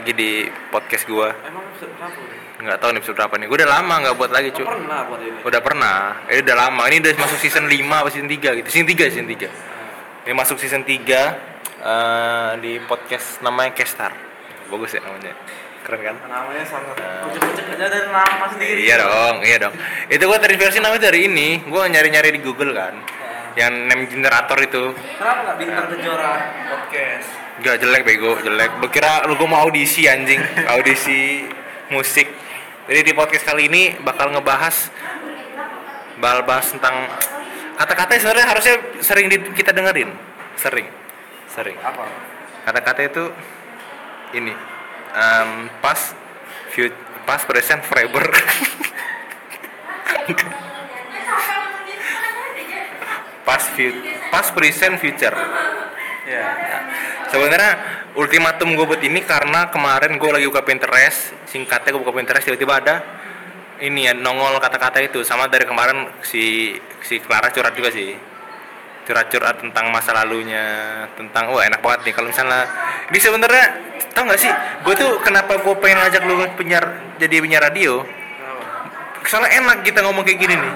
lagi di podcast gua. Emang episode berapa tahu nih episode berapa nih. Gua udah lama nggak buat lagi, Oh, cu. pernah buat ini. Udah pernah. Ini udah lama. Ini udah masuk season 5 apa season 3 gitu. Season 3, season 3. Ini masuk season 3 eh, di podcast namanya Kestar. Bagus ya namanya. Keren kan? Namanya sangat kucek-kucek aja dari nama sendiri. Iya dong, iya dong. Itu gua terinspirasi namanya dari ini. Gua nyari-nyari di Google kan. Yang name generator itu. Kenapa nggak bintang kejora podcast? Gak jelek bego, jelek. Bekira lu gua mau audisi anjing, audisi musik. Jadi di podcast kali ini bakal ngebahas bakal bahas tentang kata-kata yang sebenarnya harusnya sering di- kita dengerin. Sering. Sering. Apa? Kata-kata itu ini em, pas pas present forever. pas fut- pas present future. Ya. Sebenarnya ultimatum gue buat ini karena kemarin gue lagi buka Pinterest, singkatnya gue buka Pinterest tiba-tiba ada ini ya nongol kata-kata itu. Sama dari kemarin si si Clara curhat juga sih. Curhat-curhat tentang masa lalunya tentang wah enak banget nih. Kalau misalnya ini sebenarnya tau gak sih? Gue tuh kenapa gue pengen ngajak lu penyiar jadi penyiar radio? Soalnya enak kita ngomong kayak gini nih.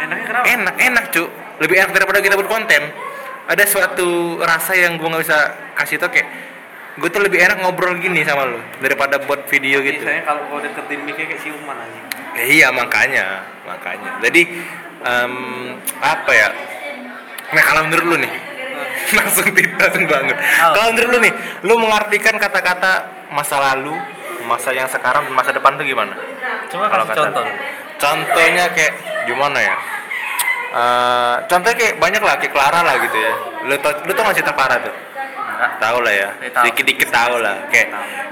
Enaknya kenapa? enak enak cu lebih enak daripada kita buat konten ada suatu rasa yang gue nggak bisa kasih tau kayak gue tuh lebih enak ngobrol gini sama lo daripada buat video gitu Biasanya kalau kau deketin mic kayak siuman anjing. Ya, iya makanya makanya jadi em, apa ya nah kalau menurut lu nih langsung tidak langsung banget Oh. kalau menurut lu nih lu mengartikan kata-kata masa lalu masa yang sekarang dan masa depan tuh gimana Coba Kalau kasih kata- contoh. contohnya kayak gimana ya Eh, contohnya kayak banyak lah kayak Clara lah gitu ya lu tau lu tau gak cerita Clara tuh Enggak. tahu lah ya tahu. dikit tahu lah kayak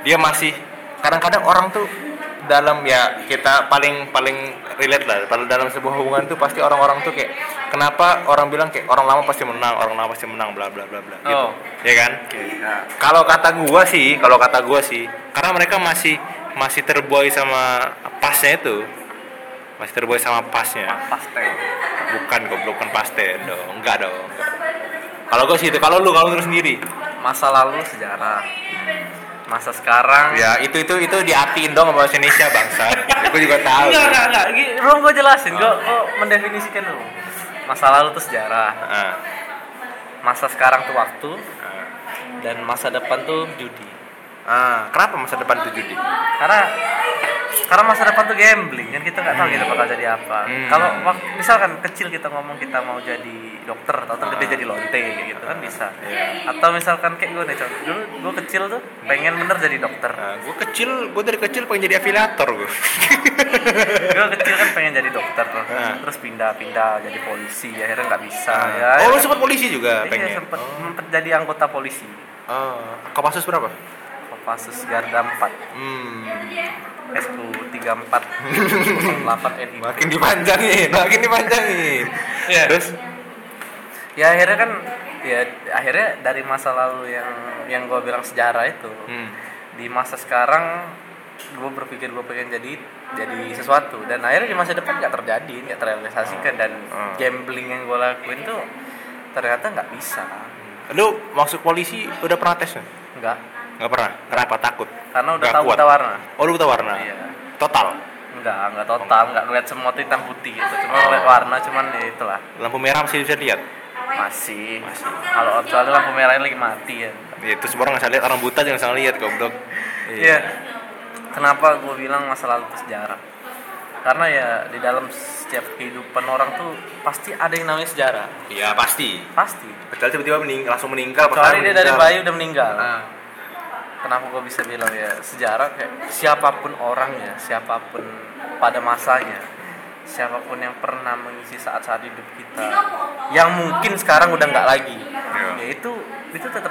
dia masih kadang-kadang orang tuh dalam ya kita paling paling relate lah dalam sebuah hubungan tuh pasti orang-orang tuh kayak kenapa orang bilang kayak orang lama pasti menang orang lama pasti menang bla bla bla bla gitu Oh. ya kan Oke. Nah, kalau kata gua sih kalau kata gua sih karena mereka masih masih terbuai sama pasnya itu masih terbuai sama pasnya pastel. bukan goblok bukan pasten dong enggak dong enggak. kalau gua sih itu kalau lu kalau lu sendiri Masa lalu sejarah. Masa sekarang. Ya itu itu itu diartiin dong sama bahasa Indonesia bangsa. Gue juga tahu. Enggak, enggak, enggak. Belum gue jelasin. Gue mendefinisikan dulu. Masa lalu tuh sejarah. Ah, Masa sekarang tuh waktu. ah. Dan masa depan tuh judi. Ah, kenapa masa depan itu judi? Karena karena masa depan tuh gambling kan kita nggak tahu kita bakal jadi apa. Hmm. Kalau misalkan kecil kita ngomong kita mau jadi dokter atau gede jadi lonte gitu kan bisa. Iya. Atau misalkan kayak gue nih contoh dulu gue kecil tuh pengen bener jadi dokter. Nah, gue kecil, gue dari kecil pengen jadi afiliator gue. gue kecil kan pengen jadi dokter Ah. terus pindah-pindah jadi polisi akhirnya nggak bisa Ah. ya oh, lu sempat polisi juga iya pengen. sempet sempet jadi anggota polisi Oh, Kopassus berapa? Kopassus Garda 4 Hmm, SU 34 08 NI makin dipanjangin, makin dipanjangin. Iya. Terus, ya akhirnya kan ya akhirnya dari masa lalu yang yang gue bilang sejarah itu hmm, di masa sekarang gue berpikir gue pengen jadi jadi sesuatu dan akhirnya di masa depan nggak terjadi nggak terrealisasikan dan Hmm. gambling yang gue lakuin tuh ternyata nggak bisa lu masuk polisi udah pernah tes nggak? nggak Nggak pernah. Kenapa takut? karena udah Nggak tahu kuat. buta warna Oh, lu buta warna. iya Total. nggak nggak total nggak ngeliat semua tuh hitam putih gitu cuma Oh. ngeliat warna cuman ya itulah Lampu merah masih bisa lihat. masih kalau soalnya lampu merahnya lagi mati ya Ya, itu semua orang nggak lihat, orang buta jangan bisa lihat goblok. Iya. Kenapa gue bilang masa lalu sejarah? Karena ya di dalam setiap kehidupan orang tuh pasti ada yang namanya sejarah. Iya pasti. Pasti. Kecuali tiba-tiba meninggal, langsung meninggal. Kecuali dia dari bayi udah meninggal. Nah, Kenapa gue bisa bilang ya sejarah kayak siapa pun orangnya, siapa pun pada masanya, siapa pun yang pernah mengisi saat-saat hidup kita, yang mungkin sekarang udah nggak lagi, Iya. ya itu itu tetap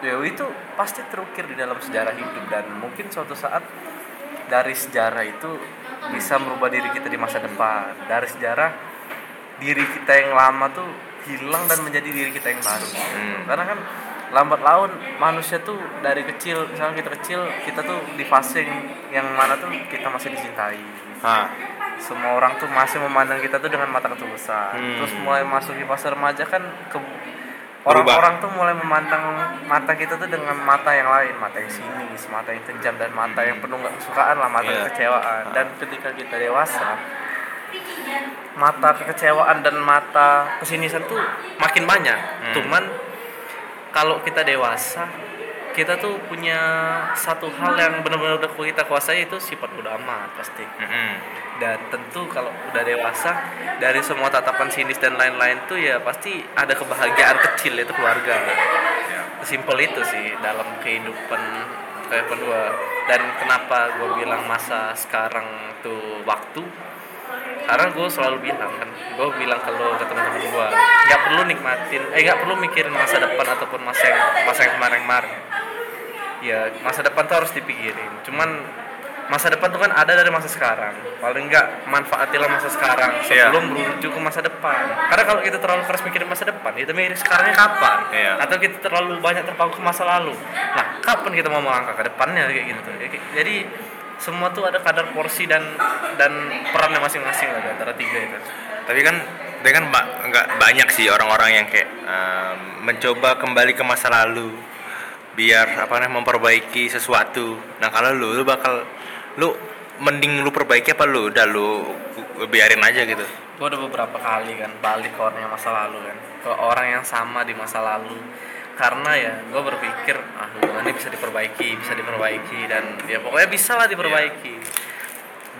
ya itu pasti terukir di dalam sejarah hidup dan mungkin suatu saat dari sejarah itu bisa merubah diri kita di masa depan dari sejarah diri kita yang lama tuh hilang dan menjadi diri kita yang baru Hmm. karena kan lambat laun manusia tuh dari kecil misalnya kita kecil kita tuh di fase yang, yang mana tuh kita masih dicintai Hah. semua orang tuh masih memandang kita tuh dengan mata ketulusan Hmm. terus mulai masuk di fase remaja kan ke orang-orang tuh mulai memandang mata kita tuh dengan mata yang lain mata yang sinis mata yang kejam dan mata yang penuh nggak kesukaan lah mata Iya. kekecewaan dan ketika kita dewasa mata kekecewaan dan mata kesinisan tuh makin banyak Hmm. cuman kalau kita dewasa kita tuh punya satu hal yang benar-benar udah kita kuasai itu sifat udah amat pasti. Mm-mm. dan tentu kalau udah dewasa dari semua tatapan sinis dan lain-lain tuh ya pasti ada kebahagiaan kecil itu keluarga. Simpel itu sih dalam kehidupan kehidupan gue dan kenapa gue bilang masa sekarang tuh waktu karena gue selalu bilang kan gue bilang ke lo ke teman-teman gue nggak perlu nikmatin eh nggak perlu mikirin masa depan ataupun masa yang masa yang kemarin-kemarin. Ya masa depan tuh harus dipikirin. Cuman masa depan tuh kan ada dari masa sekarang. Paling nggak manfaatilah masa sekarang Iya. sebelum menuju ke masa depan. Karena kalau kita terlalu keras mikirin masa depan kita mikirin sekarangnya kapan? Iya. atau kita terlalu banyak terpaku ke masa lalu. Nah kapan kita mau melangkah ke depannya? Kayak gitu. Jadi semua tuh ada kadar porsi dan dan perannya masing-masing lah di antara tiga itu. Tapi kan tapi kan ba- nggak banyak sih orang-orang yang kayak em, mencoba kembali ke masa lalu biar apa namanya memperbaiki sesuatu. Nah kalau lu lu bakal lu mending lu perbaiki apa lu? Udah lu biarin aja gitu. Gue udah beberapa kali kan balik ke orang yang masa lalu kan. Ke orang yang sama di masa lalu karena ya gue berpikir ah hubungan ini bisa diperbaiki bisa diperbaiki dan ya pokoknya bisa lah diperbaiki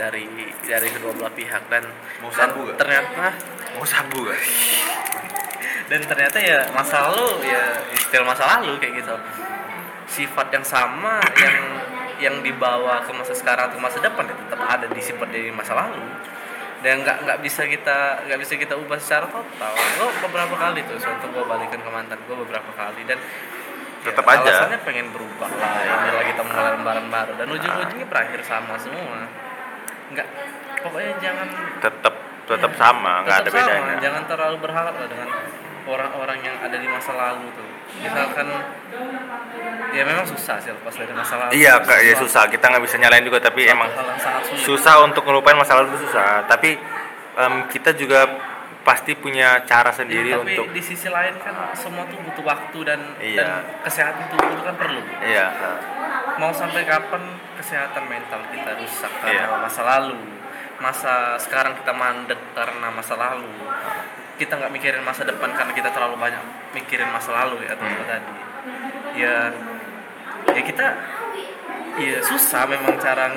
dari dari kedua belah pihak dan Mau sabu gak? ternyata mau sabu gak? dan ternyata ya masa lalu ya still masa lalu kayak gitu sifat yang sama yang yang dibawa ke masa sekarang atau masa depan ya tetap ada di sifat dari masa lalu dan nggak nggak bisa kita nggak bisa kita ubah secara total. Gue beberapa kali tuh contoh gue balikan ke mantan gue beberapa kali. Dan Tetap ya, aja. alasannya pengen berubah lah inilah kita mulai lembaran baru dan ujung-ujungnya berakhir sama semua. Nggak pokoknya jangan tetap tetap sama nggak ada sama, bedanya jangan terlalu berharap lah dengan orang-orang yang ada di masa lalu tuh misalkan ya memang susah sih lepas dari masa lalu iya kak ya susah. kita nggak bisa nyalain juga tapi Suatu emang susah untuk ngelupain masa lalu itu susah. Tapi em, kita juga pasti punya cara sendiri Iya, tapi untuk di sisi lain kan semua tuh butuh waktu dan Iya. dan kesehatan tubuh itu kan perlu. Iya mau sampai kapan kesehatan mental kita rusak karena Iya. masa lalu? Masa sekarang kita mandek karena masa lalu kita nggak mikirin masa depan karena kita terlalu banyak mikirin masa lalu ya atau Hmm. apa tadi ya ya kita ya susah memang cara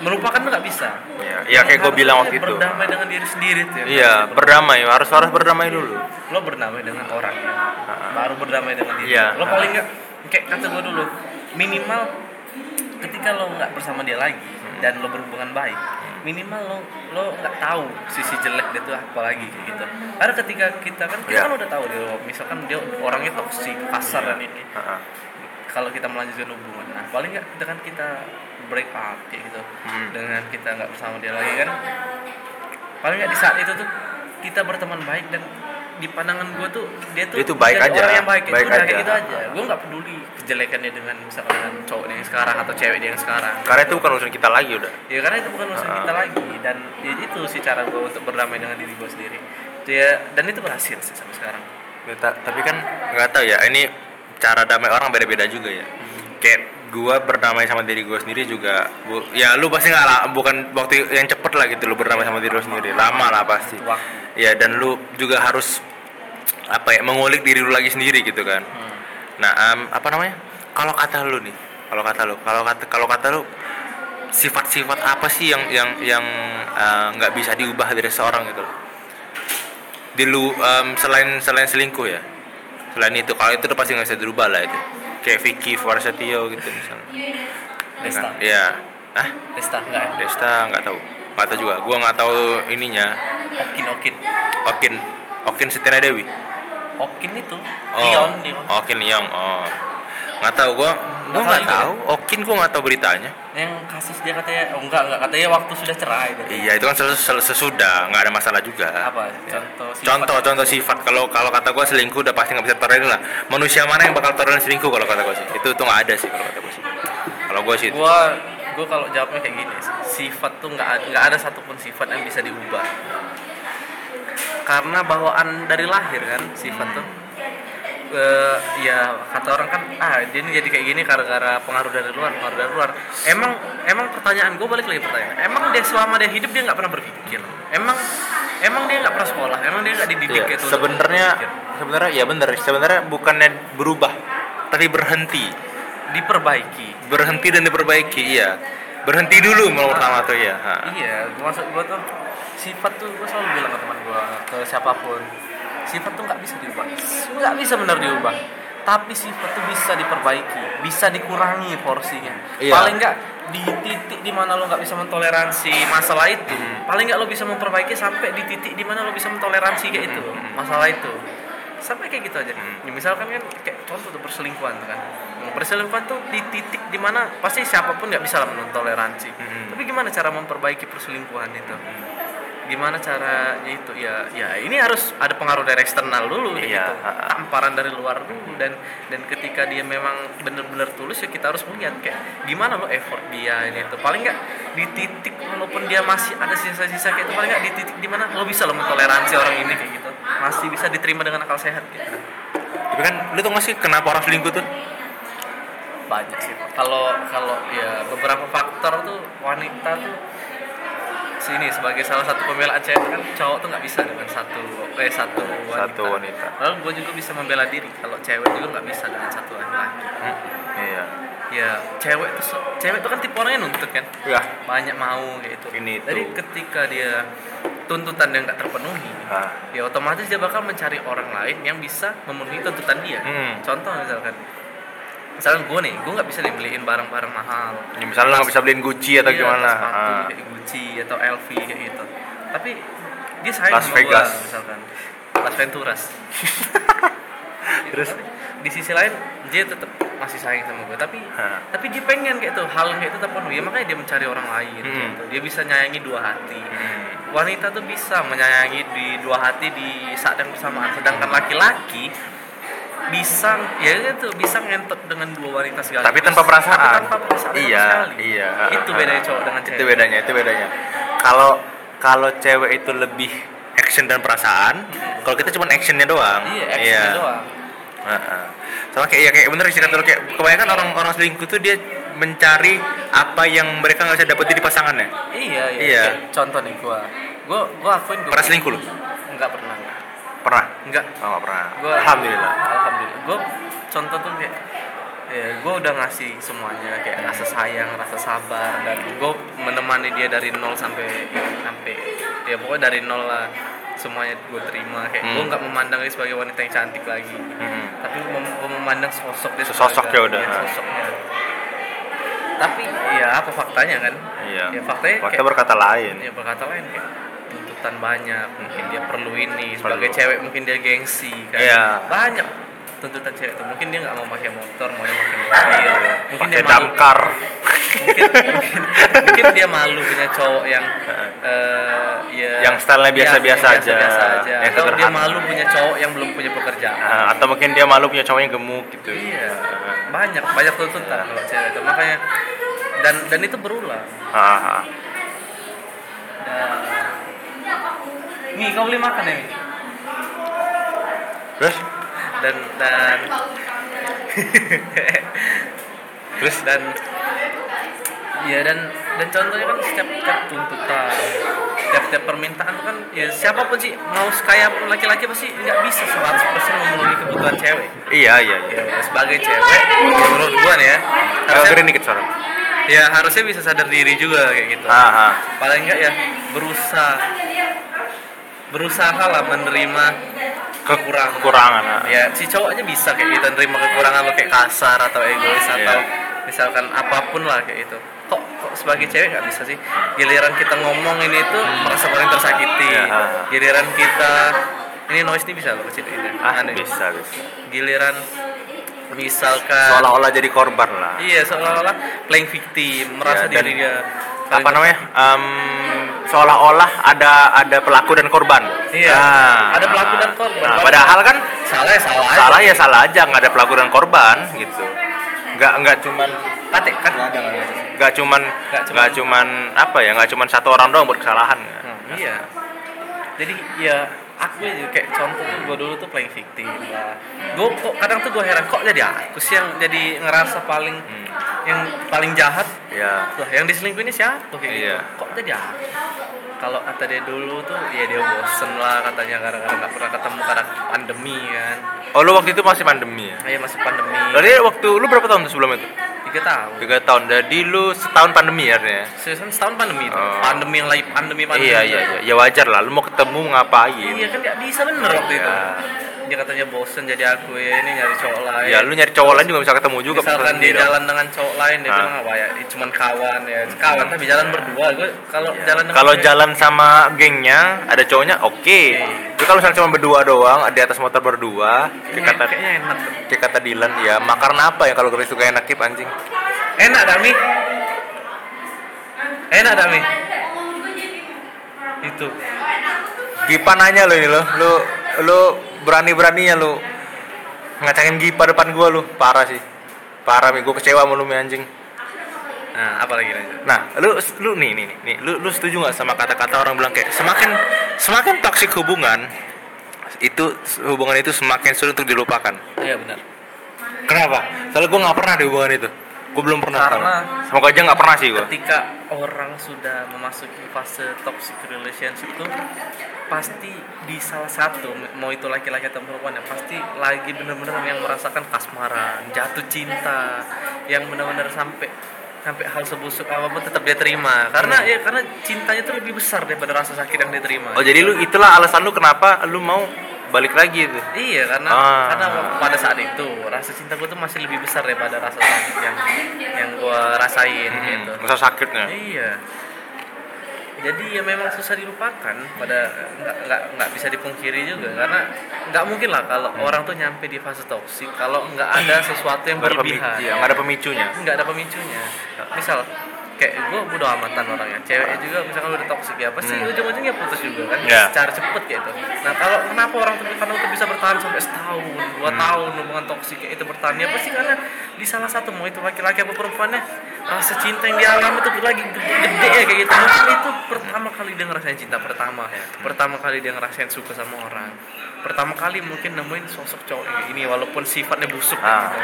melupakan nggak bisa iya iya kayak gue bilang ya waktu itu berdamai dengan diri sendiri tuh ya. iya berdamai harus harus berdamai dulu lo berdamai dengan orang ya. baru berdamai dengan diri Iya. lo paling nggak kayak kata gue dulu minimal ketika lo nggak bersama dia lagi dan lo berhubungan baik minimal lo lo nggak tahu sisi jelek dia tuh apa lagi kayak gitu karena ketika kita kan kita Iya. kan udah tahu dia misalkan dia orangnya toksik kasar dan ini Heeh. kalau kita melanjutkan hubungan nah paling nggak dengan kita break up kayak gitu Hmm. dengan kita nggak bersama dia lagi kan paling nggak di saat itu tuh kita berteman baik dan di pandangan gue tuh dia tuh Dia tuh baik aja, orang yang baik, itu baik kayak aja. gitu aja. Gue nggak peduli kejelekannya dengan misalkan dengan cowok dia yang sekarang atau cewek dia yang sekarang. Karena itu bukan urusan kita lagi udah. Ya karena itu bukan urusan Ah. kita lagi. Dan ya, itu sih cara gue untuk berdamai dengan diri gue sendiri. Ya dan itu berhasil sih sampai sekarang. Ya, ta- tapi kan nggak tahu ya ini cara damai orang beda-beda juga ya. Kayak gua berdamai sama diri gua sendiri juga. Bu- ya lu pasti nggak lah bukan waktu yang cepet lah gitu lu berdamai sama diri lu sendiri. Lama lah pasti. Waktu. Ya dan lu juga harus apa ya mengulik diri lu lagi sendiri gitu kan. Hmm. nah em, apa namanya? Kalau kata lu nih kalau kata lu kalau kata kalau kata lu sifat-sifat apa sih yang yang yang eh, nggak bisa diubah dari seorang gitu? Loh di lu em, selain selain selingkuh ya? Selain itu kalau itu udah pasti nggak bisa dirubah lah itu kayak Vicky Forsetio gitu misalnya. Desta Dengan- ya ah Desta enggak ya? Desta nggak tahu. Nggak tahu juga. Gua nggak tahu ininya. Okin Okin. Okin. Okin Setina Dewi. Okin itu. Oh. Leon Leon Okin Leon oh. Nggak tahu gua gua nggak tahu tahu. Okin gua nggak tahu beritanya. Yang kasus dia katanya oh enggak enggak katanya waktu sudah cerai gitu. iya itu kan sesudah. Nggak ada masalah juga. Apa? Ya. contoh sifat- contoh contoh sifat. Kalau kalau kata gua selingkuh udah pasti nggak bisa tolerir lah. Manusia mana yang bakal tolerir selingkuh kalau kata gua sih? Itu tuh nggak ada sih kalau kata gua sih. Kalau gua sih gua gua kalau jawabnya kayak gini sifat tuh nggak nggak ada satupun sifat yang bisa diubah. Karena bawaan dari lahir kan sifat tuh eh, ya kata orang kan ah dia ini jadi kayak gini gara-gara pengaruh dari luar pengaruh dari luar. Emang emang pertanyaan gue balik lagi pertanyaan emang dia selama dia hidup dia nggak pernah berpikir? Emang emang dia nggak pernah sekolah? Emang dia nggak dididik kayak itu sebenarnya sebenarnya ya bener sebenarnya bukannya berubah tapi berhenti. Diperbaiki. Berhenti dan diperbaiki iya. Berhenti dulu malah pertama tuh ya ha. iya maksud gue tuh sifat tuh gue selalu bilang ke teman gue ke siapa pun sifat tuh nggak bisa diubah nggak bisa benar diubah tapi sifat tuh bisa diperbaiki bisa dikurangi porsinya Iya. paling nggak di titik di mana lo nggak bisa mentoleransi masalah itu Hmm. paling nggak lo bisa memperbaiki sampai di titik di mana lo bisa mentoleransi kayak itu Hmm. masalah itu sampai kayak gitu aja Hmm. Ya, misalkan kan kayak contoh tuh perselingkuhan tuh kan perselingkuhan tuh di titik di mana pasti siapa pun nggak bisa lah mentoleransi Hmm. tapi gimana cara memperbaiki perselingkuhan itu gimana caranya itu? Ya ya ini harus ada pengaruh dari eksternal dulu kayak Iya, gitu. tamparan dari luar dulu dan dan ketika dia memang benar-benar tulus ya kita harus melihat kayak gimana lo effort dia ini itu. Paling nggak di titik walaupun dia masih ada sisa-sisa kayak itu paling nggak di titik di mana lo bisa lo mentoleransi orang ini kayak gitu. Masih bisa diterima dengan akal sehat gitu. Tapi kan lu tau gak sih kenapa orang selingkuh tuh? Banyak sih. Kalau kalau ya beberapa faktor tuh wanita tuh sini sebagai salah satu pembelaan cewek kan cowok tuh nggak bisa dengan satu eh satu wanita. Satu wanita. Lalu gue juga bisa membela diri kalau cewek juga nggak bisa dengan satu laki-laki. Hmm, iya Ya cewek tuh cewek tuh kan tipe orangnya nuntut kan ya banyak mau gitu. Ini Jadi tuh. ketika dia tuntutan yang nggak terpenuhi, Ah. ya otomatis dia bakal mencari orang lain yang bisa memenuhi tuntutan dia. Hmm. Contoh misalkan, misalkan gue nih, gue nggak bisa nih beliin barang-barang mahal. Ya, misalnya nggak bisa beliin Gucci atau Iya, gimana sepatu Ah. kayak Gucci atau LV kayak gitu. Tapi dia sayang Las sama Vegas. gua, misalkan Las Venturas. Terus? Tapi di sisi lain dia tetap masih sayang sama gue tapi Hah. tapi dia pengen kayak itu hal kayak itu terpenuhi ya makanya dia mencari orang lain Hmm. gitu. dia bisa nyayangi dua hati Hmm. wanita tuh bisa menyayangi di dua hati di saat yang bersamaan sedangkan laki-laki bisa ya itu bisa ngentot dengan dua wanita segala Tapi tanpa perasaan. tapi tanpa perasaan Iya, sekali. iya. itu bedanya cowok dengan cewek Itu bedanya, itu bedanya. Kalau kalau cewek itu lebih action dan perasaan, kalau kita cuma actionnya doang. iya action doang Heeh. Sama kayak ya kayak bener sih kata kayak kebanyakan orang-orang selingkuh tuh dia mencari apa yang mereka nggak bisa dapetin di pasangannya. iya iya, Iya. Contoh nih gua gua gua akuin gua Pernah selingkuh lu? enggak pernah Pernah? enggak Oh, nggak pernah. Gua- Alhamdulillah. alhamdulillah gue contoh tuh kayak ya gue udah ngasih semuanya kayak rasa sayang rasa sabar dan gue menemani dia dari nol sampai sampai ya pokoknya dari nol lah semuanya gue terima kayak gue Hmm. nggak memandang dia sebagai wanita yang cantik lagi Hmm. tapi gue memandang sosok dia Sosok ya udah. iya, sosoknya tapi ya apa faktanya kan Iya. ya faktanya Waktu kayak berkata lain. ya berkata lain kayak tuntutan banyak mungkin dia perlu ini sebagai Perlu. cewek mungkin dia gengsi kan Iya. banyak tuntutan cewek tuh mungkin dia nggak mau pakai motor mau yang pakai mobil mungkin Pakai dia damkar. mungkin, mungkin, mungkin dia malu punya cowok yang eh ya Yang stylenya biasa-biasa yang aja, biasa-biasa aja. yang atau dia malu punya cowok yang belum punya pekerjaan Nah, atau mungkin dia malu punya cowok yang gemuk gitu. iya banyak banyak tuntutan kalau cewek itu makanya dan dan itu berulang Ah, ah. dan nih kau beli makan ya Terus? dan dan Terus? dan ya dan dan contohnya kan setiap setiap tuntutan setiap setiap permintaan tuh kan ya siapa pun sih mau sekaya pun laki-laki pasti nggak bisa 100% memenuhi kebutuhan cewek Iya, iya, iya. ya, sebagai cewek ya menurut gua nih ya Kalau harusnya, gedein dikit suara. ya harusnya bisa sadar diri juga kayak gitu Ah, ah. paling enggak ya berusaha berusaha lah menerima kekurangan Kekurangan. ah. ya si cowok aja bisa kayak gitu nerima kekurangan lo kayak kasar atau egois Iya. atau misalkan apa pun lah kayak itu kok kok sebagai cewek nggak bisa sih giliran kita ngomong ini tuh merasa paling tersakiti Iya. giliran kita ini noise ini bisa lo kecilin ya Ah, Aneh. bisa, bisa. giliran misalkan Seolah-olah jadi korban lah. iya seolah-olah playing victim merasa Ya, dan diri dia apa namanya? Em, seolah-olah ada ada pelaku dan korban. Iya, Nah, ada pelaku dan korban. nah, padahal kan salah ya salah aja. salah ya salah aja. Nggak ada pelaku dan korban gitu. Nggak nggak cuman Kate, kan? Nggak cuman Nggak cuman- nggak cuman apa ya nggak cuman satu orang doang buat kesalahan. Hmm, iya. Jadi ya aku aja kayak contoh tuh gue dulu tuh playing victim lah gue kok kadang tuh gue heran kok jadi aku sih yang jadi ngerasa paling Hmm. Yang paling jahat ya Loh, yang diselingkuhin ini siapa kayak Iya. gitu kok jadi aku kalau kata dia dulu tuh ya dia bosen lah katanya gara-gara nggak pernah ketemu karena pandemi kan oh lu waktu itu masih pandemi ya kayak masih pandemi Berarti waktu lu berapa tahun tuh sebelum itu? tiga tahun Tiga tahun. Jadi lu setahun pandemi ya artinya? setahun pandemi itu Oh. pandemi yang lagi pandemi pandemi Iya iya iya. Ya wajar lah. Lu mau ketemu ngapain? Iya kan nggak bisa bener waktu itu. Ya. Dia katanya bosen jadi aku ya ini nyari cowok lain. Ya lu nyari cowok lain juga bisa ketemu juga. Misalkan dia sendiri dong. jalan dengan cowok lain dia Hah? bilang apa ya? "Ih, Cuman kawan ya. Kawan tapi jalan berdua. Gue kalau Ya. jalan Kalau jalan sama gengnya ada cowoknya oke. Tapi kalau misalnya cuma berdua doang di atas motor berdua, kayak kata kayaknya enak. kayak kata Dilan ya makan apa ya kalau Grace suka enak kip anjing. Enak Dami. Enak Dami. Itu. Gipa nanya lo ini lo, lu lu berani beraninya lu ngacangin Gipa depan gua lu, parah sih. Parah nih, gua kecewa sama lu Mi, anjing. Nah, apa lagi lanjut? Nah, lu lu nih nih nih, lu lu setuju nggak sama kata-kata orang bilang kayak semakin semakin toksik hubungan itu hubungan itu semakin sulit untuk dilupakan. Iya benar. Kenapa? Soalnya gue nggak pernah di hubungan itu. Gue belum pernah. Karena- semoga aja nggak pernah sih gue. ketika orang sudah memasuki fase toxic relationship tuh pasti di salah satu mau itu laki-laki atau perempuan ya pasti lagi benar-benar yang merasakan kasmaran jatuh cinta yang benar-benar sampai sampai hal sebusuk apa pun tetap dia terima karena ya karena cintanya tuh lebih besar daripada rasa sakit yang dia terima Oh jadi lu itulah alasan lu kenapa lu mau balik lagi itu. iya karena Ah. karena pada saat itu rasa cinta gue tuh masih lebih besar daripada rasa sakit yang yang gue rasain gitu Hmm, masa sakitnya. Iya. Jadi ya memang susah dilupakan pada nggak nggak nggak bisa dipungkiri juga karena nggak mungkin lah kalau orang tuh nyampe di fase toksik kalau nggak ada sesuatu yang Nggak ada pemicu, berlebihan. iya, nggak ada pemicunya. Nggak ada pemicunya. Misal kayak gue bodo amatan orangnya. Ceweknya juga misalkan udah toksik ya pasti Hmm. ujung-ujungnya putus juga kan. Iya. secara cepet kayak itu nah kalau kenapa orang tuh karena itu bisa bertahan sampai setahun dua Hmm. tahun hubungan toksik kayak itu bertahan ya pasti karena di salah satu mau itu laki-laki apa perempuannya rasa cinta yang dialami itu lagi gede ya kayak gitu. Mungkin itu pertama kali dia ngerasain cinta pertama ya. Pertama kali dia ngerasain suka sama orang pertama kali mungkin nemuin sosok cowok kayak gini walaupun sifatnya busuk kayak Ah. gitu.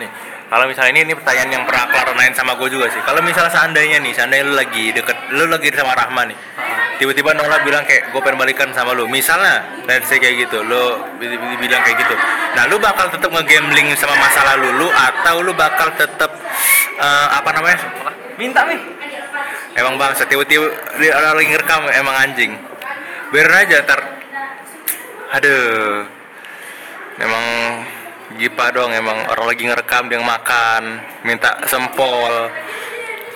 Nih, kalau misalnya ini ini pertanyaan yang pernah Clara nain sama gue juga sih. Kalau misalnya seandainya nih, seandainya lu lagi deket, lu lagi sama Rahma nih, tiba-tiba Nola bilang kayak gue pengen balikan sama lu. Misalnya, let's say kayak gitu, lu bi- bi- bilang kayak gitu. Nah, lu bakal tetap ngegambling sama masa lalu lu atau lu bakal tetap eh, apa namanya? minta nih Emang bang, tiba-tiba dia orang lagi ngerekam emang anjing. Biarin aja ntar. Aduh. Emang Gipa dong, emang orang lagi ngerekam dia makan, minta sempol.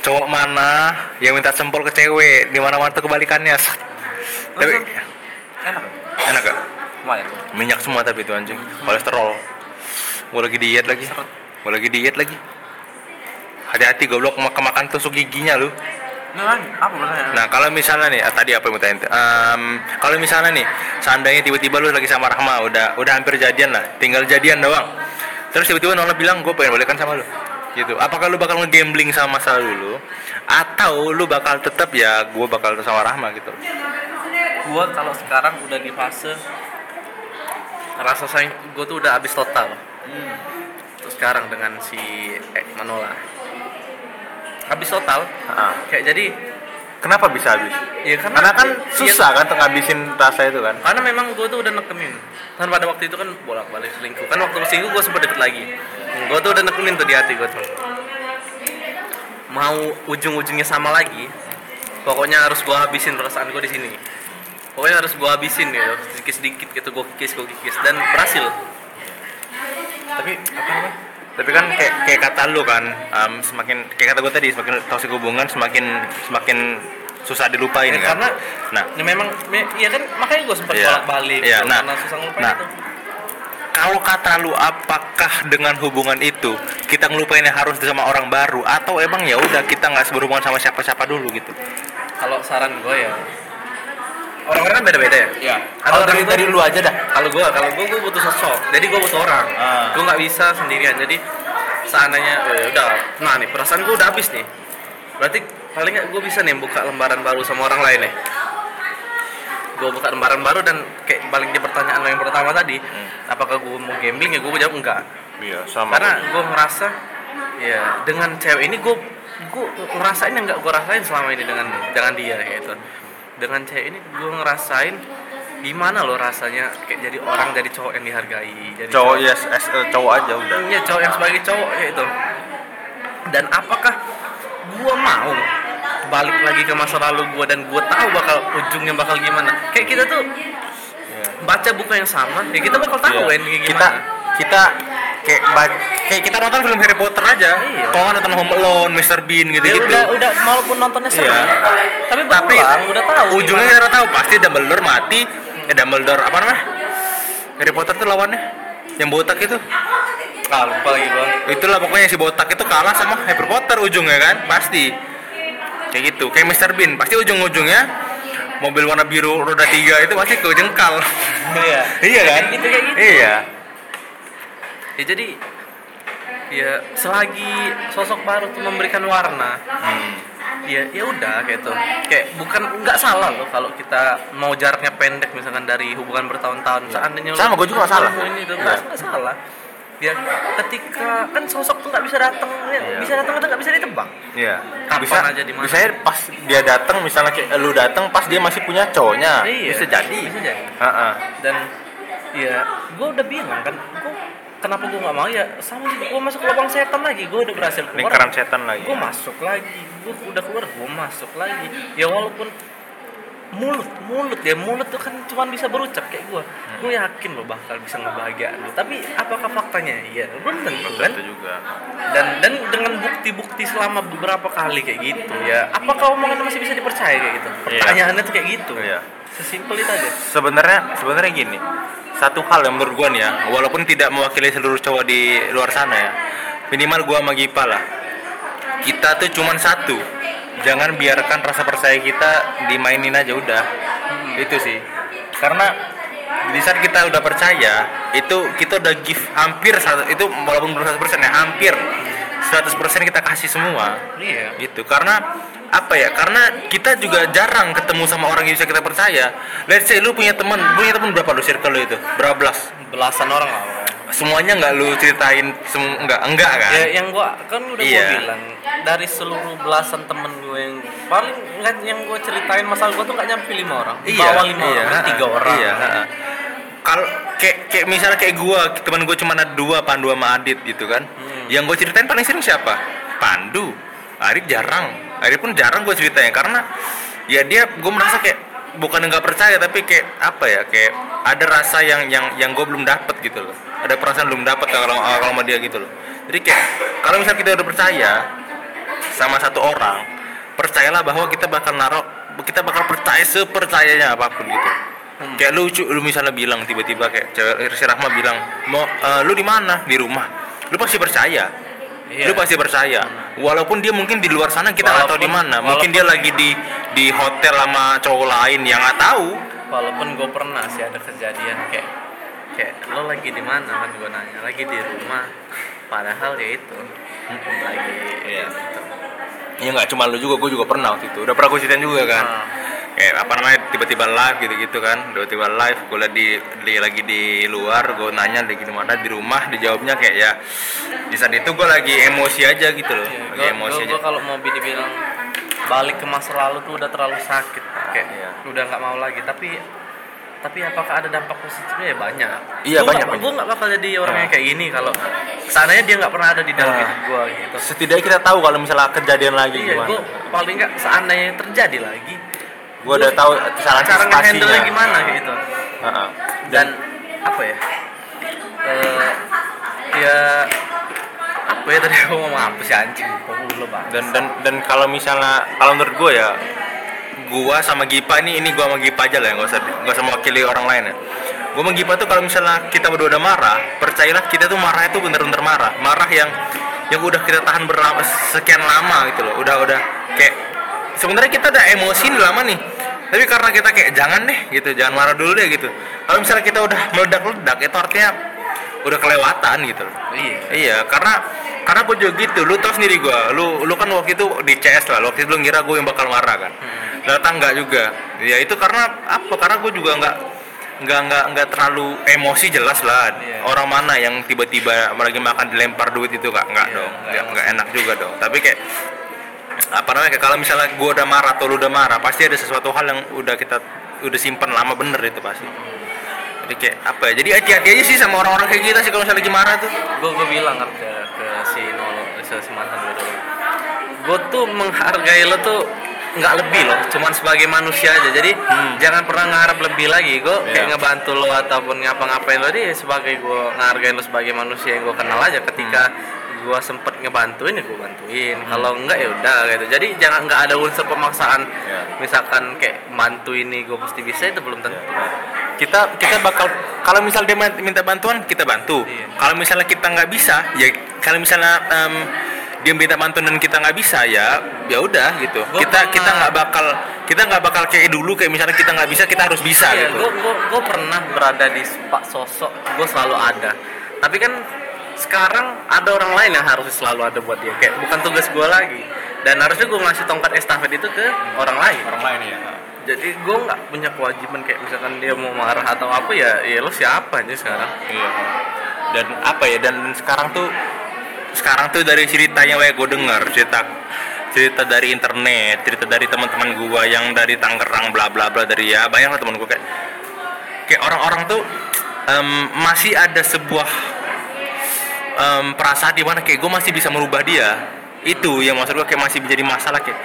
Cowok mana yang minta sempol ke cewek? Di mana-mana tuh kebalikannya. Sat. Tapi enak enak gak? lumayan Minyak semua tapi itu anjing, kolesterol. Gue lagi diet lagi. Gue lagi diet lagi. Hati-hati goblok mak- kemakan tusuk giginya lu. Nah, apa? Nah kalau misalnya nih, tadi apa yang mau tanya? Em, kalau misalnya nih, seandainya tiba-tiba lu lagi sama Rahma, udah udah hampir jadian lah, tinggal jadian doang. Terus tiba-tiba Nola bilang, gue pengen balikan sama lu. Gitu. Apakah lu bakal ngegambling sama masa lalu lu? Atau lu bakal tetap ya, gue bakal sama Rahma gitu. Gua kalau sekarang udah di fase rasa sayang gue tuh udah habis total. Terus sekarang dengan si eh, Manola habis total. Ah. Kayak jadi Kenapa bisa habis? ya karena, Karena kan iya, susah kan untuk ngabisin rasa itu kan. karena memang gue tuh udah nekenin kan pada waktu itu kan bolak balik selingkuh kan waktu selingkuh gue sempet deket lagi gue tuh udah nekenin tuh di hati gue tuh mau ujung ujungnya sama lagi pokoknya harus gue habisin perasaan gue di sini pokoknya harus gue habisin gitu sedikit sedikit gitu gue kikis gue kikis dan berhasil Tapi apa namanya? Tapi kan kayak kayak kata lu kan, em, semakin kayak kata gue tadi, semakin toksik hubungan semakin semakin susah dilupain Ya, kan. karena nah, ya memang me- ya kan makanya gue sempat Iya. bolak balik Iya, nah. karena susah ngelupain Nah. itu kalau kata lu apakah dengan hubungan itu kita ngelupainnya harus sama orang baru atau emang ya udah kita nggak berhubungan sama siapa-siapa dulu gitu kalau saran gue ya orang-orang kan beda-beda ya? Ya Ada orang dari itu- dari lu aja dah. Kalau gue kalau gue gue butuh sosok. Jadi gue butuh orang. Ah. gue nggak bisa sendirian. Jadi seandainya oh ya udah nah nih perasaan gue udah habis nih. Berarti paling nggak gue bisa nih buka lembaran baru sama orang lain nih. Gue buka lembaran baru dan kayak balik di pertanyaan lo yang pertama tadi Hmm. apakah gue mau gambling ya gue jawab enggak? Iya sama. Karena gue ngerasa ya dengan cewek ini gue gue ngerasain yang nggak gue rasain selama ini dengan dengan dia gitu dengan cewek ini gue ngerasain gimana loh rasanya kayak jadi orang jadi cowok yang dihargai jadi cowok ya as a cowok aja udah Iya cowok yang sebagai cowok kayak itu. Dan apakah gua mau balik lagi ke masa lalu gua dan gua tahu bakal ujungnya bakal gimana? Kayak kita tuh Iya. baca buku yang sama, ya kita bakal tahu Iya. kan kayak kita kita kayak kayak kita nonton film Harry Potter aja. Iya. kalau nonton Home Alone, Mr Bean gitu ya gitu udah udah walaupun nontonnya seru, Iya. tapi tapi udah tahu. ujungnya kita tahu pasti Dumbledore mati. Eh Dumbledore apa namanya? Harry Potter tuh lawannya? Yang botak itu. Ah, lupa lagi itulah pokoknya si botak itu kalah sama Harry Potter ujungnya kan pasti. Kayak gitu kayak Mr Bean. Pasti ujung-ujungnya mobil warna biru roda tiga itu pasti ke jengkal Iya. iya kan? Gitu kayak gitu. iya Ya jadi ya selagi sosok baru tuh memberikan warna, Hmm. ya ya udah gitu kayak bukan nggak salah loh kalau kita mau jaraknya pendek misalkan dari hubungan bertahun-tahun seandainya Sama, gua juga nggak salah. ini tuh Iya. nggak salah ya ketika kan sosok tuh nggak bisa datang ya, Iya. bisa datang atau nggak bisa ditebak Iya. Kapan bisa aja di mana. bisa pas dia datang misalnya kayak lu datang pas dia masih punya cowoknya. Iya, Bisa jadi. bisa jadi Heeh. dan ya gue udah bilang kan gue kenapa gue nggak mau? Ya sama juga gue masuk lubang setan lagi. Gue udah berhasil keluar. Lingkaran setan lagi. gue masuk lagi. Gue udah keluar gue masuk lagi. Ya walaupun mulut mulut ya mulut tuh kan cuma bisa berucap kayak gue gue yakin lo bakal bisa ngebahagiain lo tapi apakah faktanya iya belum tentu kan juga. dan dan dengan bukti-bukti selama beberapa kali kayak gitu ya apakah omongannya masih bisa dipercaya kayak gitu pertanyaannya tuh kayak gitu Iya. sesimpel itu aja Sebenarnya sebenarnya gini. Satu hal yang menurut nih ya, walaupun tidak mewakili seluruh cowok di luar sana ya. Minimal gua sama Gipa lah. Kita tuh cuman satu. Jangan biarkan rasa percaya kita dimainin aja udah. Itu sih. Karena di saat kita udah percaya, itu kita udah give hampir satu- itu walaupun belum 100% ya, hampir 100% kita kasih semua. Iya. Gitu. Karena apa ya? Karena kita juga jarang ketemu sama orang yang bisa kita percaya. Let's say lu punya teman punya teman berapa lu circle lu itu? Berapa belas? Belasan orang lah. Semuanya nggak lu ceritain semu enggak enggak kan? Ya yang gua kan udah Iya. gua bilang dari seluruh belasan temen gue yang paling nggak yang gue ceritain masalah gue tuh nggak nyampe lima orang. Di bawah lima iya, orang tiga orang. iya ha-ha. kalau kayak kayak misalnya kayak gua teman gua cuma ada dua Pandu sama Adit gitu kan. Hmm. yang gue ceritain paling sering siapa? Pandu. Adit jarang. Adit pun jarang gue ceritain karena ya dia gue merasa kayak bukan nggak percaya tapi kayak apa ya kayak ada rasa yang yang yang gue belum dapet gitu loh. Ada perasaan belum dapet kalau kalau sama dia gitu loh. Jadi kayak kalau misalnya kita udah percaya sama satu orang percayalah bahwa kita bakal naruh kita bakal percaya sepercayanya apa pun gitu. Hmm. kayak lu lu misalnya bilang tiba-tiba kayak cewek si Rahma bilang mau eh, lu di mana? Di rumah. Lu pasti percaya Iya. lu pasti percaya. Walaupun dia mungkin di luar sana kita nggak tahu di mana. Mungkin dia lagi di di hotel sama cowok lain yang nggak tahu. Walaupun gue pernah sih ada kejadian kayak kayak lo lagi di mana? Kan gue nanya. Lagi di rumah. Padahal ya itu. Lagi Iya. ya nggak cuma lu juga gue juga pernah waktu itu. Udah pernah gue ceritain juga kan? Nah, kayak apa namanya tiba-tiba live gitu-gitu kan. Tiba-tiba live gue liat di, di lagi di luar gue nanya lagi di mana di rumah dijawabnya kayak ya di saat itu gue lagi emosi aja gitu loh. Lagi gue emosi aja. kalau mau dibilang balik ke masa lalu tuh udah terlalu sakit kayak Iya. udah nggak mau lagi. Tapi tapi apakah ada dampak positifnya? Ya banyak. Iya, Gua banyak, gua nggak bakal jadi orang Nah. yang kayak gini kalau seandainya dia nggak pernah ada di dalam Nah. hidup gue gitu. setidaknya kita tahu kalau misalnya kejadian lagi iya gimana. gue paling nggak seandainya terjadi lagi gue udah tahu cara cara nge-handle gimana gitu. Heeh. dan apa ya? Eh ya apa ya tadi aku ngomong apa sih anjing? Dan dan dan kalau misalnya kalau menurut gue ya gua sama Gipa ini ini gua sama Gipa aja lah ya nggak usah nggak usah mewakili orang lain ya. Gua sama Gipa tuh kalau misalnya kita berdua udah marah percayalah kita tuh marah itu bener-bener marah. Marah yang yang udah kita tahan berlama sekian lama gitu loh. Udah udah kayak sebenarnya kita udah emosi lama nih tapi karena kita kayak jangan deh gitu jangan marah dulu deh gitu. Kalau misalnya kita udah meledak-ledak itu artinya udah kelewatan gitu. Loh iya. Iya, karena karena gue juga gitu. Lu tau sendiri gue lu lu kan waktu itu di CS lah waktu itu lu ngira gue yang bakal marah kan. Hmm. ternyata enggak juga. Ya itu karena apa? Karena gue juga nggak nggak nggak nggak terlalu emosi jelas lah. Iya. orang mana yang tiba-tiba lagi makan dilempar duit itu nggak nggak Iya, dong. nggak nggak nggak enak juga dong. Tapi kayak apa namanya kalau misalnya gue udah marah atau lu udah marah pasti ada sesuatu hal yang udah kita udah simpen lama bener itu pasti. Jadi kayak apa ya jadi hati-hati aja sih sama orang-orang kayak kita sih kalau misalnya lagi marah tuh. Gue gue bilang kan ke ke si Nolo si, si mantan gue dulu gue tuh menghargai lo tuh nggak lebih loh cuman sebagai manusia aja. Jadi jangan pernah ngarep lebih lagi. Gue kayak Iya. ngebantu lo ataupun ngapa-ngapain lo dia sebagai gue ngehargain lo sebagai manusia yang gue kenal aja ketika gue sempet ngebantuin ya gue bantuin. Kalau enggak ya udah gitu. Jadi jangan nggak ada unsur pemaksaan. Iya. misalkan kayak bantu ini gue pasti bisa itu belum tentu. Kita kita bakal kalau misal dia minta bantuan kita bantu. Iya. kalau misalnya kita nggak bisa ya kalau misalnya em, dia minta bantuan dan kita nggak bisa ya ya udah gitu. Gua kita pernah- kita nggak bakal kita nggak bakal kayak dulu kayak misalnya kita nggak bisa kita harus bisa Iya, gitu. gue gue gue pernah berada di pak sosok gue selalu ada. Tapi kan sekarang ada orang lain yang harus selalu ada buat dia. Kayak bukan tugas gue lagi. Dan harusnya gue ngasih tongkat estafet itu ke orang lain. orang lain ya Jadi gue nggak punya kewajiban kayak misalkan dia mau marah atau apa ya, ya lo siapa aja sekarang. Iya. Dan apa ya? Dan sekarang tuh sekarang tuh dari ceritanya yang gue dengar cerita cerita dari internet, cerita dari teman-teman gua yang dari Tangerang bla bla bla dari ya banyak lah teman gue kayak kayak orang-orang tuh em, masih ada sebuah em, perasaan di mana kayak gue masih bisa merubah dia itu yang maksud gue kayak masih menjadi masalah kayak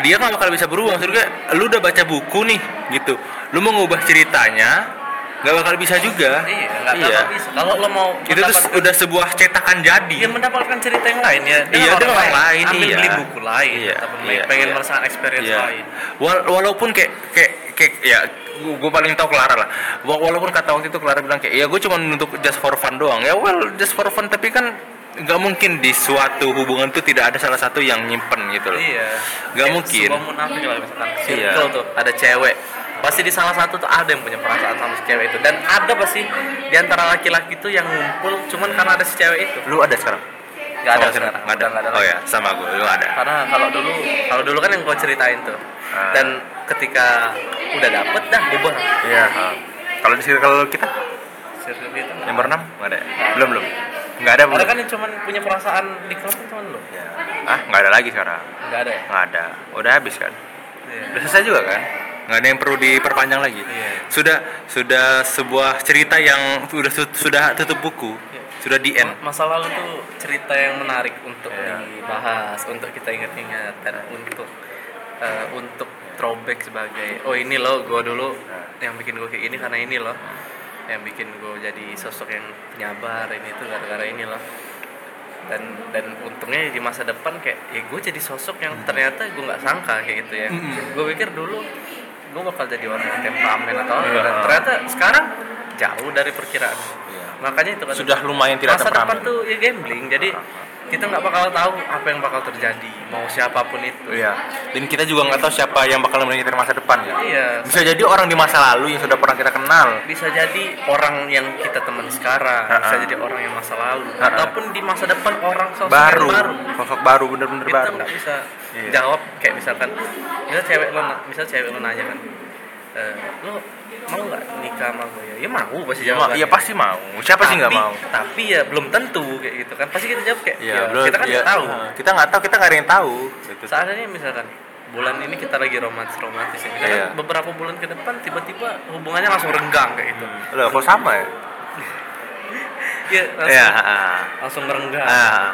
dia nggak bakal bisa berubah maksud gue lu udah baca buku nih gitu lu mau ngubah ceritanya nggak bakal bisa juga Iya, iya. bisa. Kalau lo mau itu tuh udah sebuah cetakan jadi dia mendapatkan cerita yang lain ya Iya, dengan orang lain, ambil iya. beli buku lain Iya, iya, pengen iya. merasakan experience Iya. lain Wal- walaupun kayak kayak kayak ya gue paling tahu Clara lah Wa- walaupun kata waktu itu Clara bilang kayak ya gue cuma untuk just for fun doang ya well just for fun tapi kan nggak mungkin di suatu hubungan tuh tidak ada salah satu yang nyimpen gitu loh Iya. Nggak Kayak mungkin. Munafik lah misalkan Iya. tuh ada cewek. Pasti di salah satu tuh ada yang punya perasaan sama si cewek itu dan ada pasti di antara laki-laki itu yang ngumpul cuman karena ada si cewek itu. lu ada sekarang Gak ada sekarang. nggak ada, nggak ada oh ya sama gue lu ada Karena kalau dulu kalau dulu kan yang gue ceritain tuh. Ah. Dan ketika udah dapet dah bubar. iya kalau di circle kita Circle itu. yang berenam nggak ada ya? belum belum nggak ada belum Ada kan yang cuman punya perasaan di klub kan cuman lo. Ya. ah nggak ada lagi sekarang Enggak ada ya? nggak ada udah habis kan Iya. udah selesai juga kan nggak ada yang perlu diperpanjang lagi Iya. sudah sudah sebuah cerita yang sudah sudah tutup buku Iya. Sudah di end. Ma- Masa lalu tuh cerita yang menarik untuk Iya. dibahas, untuk kita ingat-ingat dan untuk eh, untuk throwback sebagai oh ini loh gue dulu yang bikin gue kayak gini karena ini loh. Yang bikin gue jadi sosok yang penyabar ini tuh gara-gara ini loh. Dan dan untungnya di masa depan kayak ya gue jadi sosok yang ternyata gue nggak sangka kayak gitu ya. Gue pikir dulu gue bakal jadi orang yang temperamen atau Iya. dan ternyata sekarang jauh dari perkiraan makanya itu kan sudah lumayan tidak masa depan tuh ya gambling jadi kita nggak bakal tahu apa yang bakal terjadi mau siapa pun itu Iya. Dan kita juga nggak tahu siapa yang bakal menemani kita di masa depan ya. iya Bisa jadi orang di masa lalu yang sudah pernah kita kenal. bisa jadi orang yang kita temani sekarang bisa Ha-ha. jadi orang yang masa lalu Ha-ha. ataupun di masa depan orang sosok Baru. baru Sosok baru bener-bener kita baru. nggak bisa Iya. jawab kayak misalkan misal cewek lo misal cewek lo nanya kan "Eh, lo mau nggak nikah sama gue ya ya mau pasti jawab iya pasti mau. Siapa sih nggak Tapi- mau? tapi ya belum tentu kayak gitu kan pasti kita jawab kayak Iya, ya, belum- kita kan nggak tahu eh, Kita nggak tahu, kita nggak ada yang tahu. Gitu. seandainya misalkan bulan ini kita lagi romantis romantis ya beberapa bulan ke depan tiba-tiba hubungannya langsung renggang kayak gitu Loh, kok sama ya? Iya langsung, Iya, ah. langsung merenggang Ah.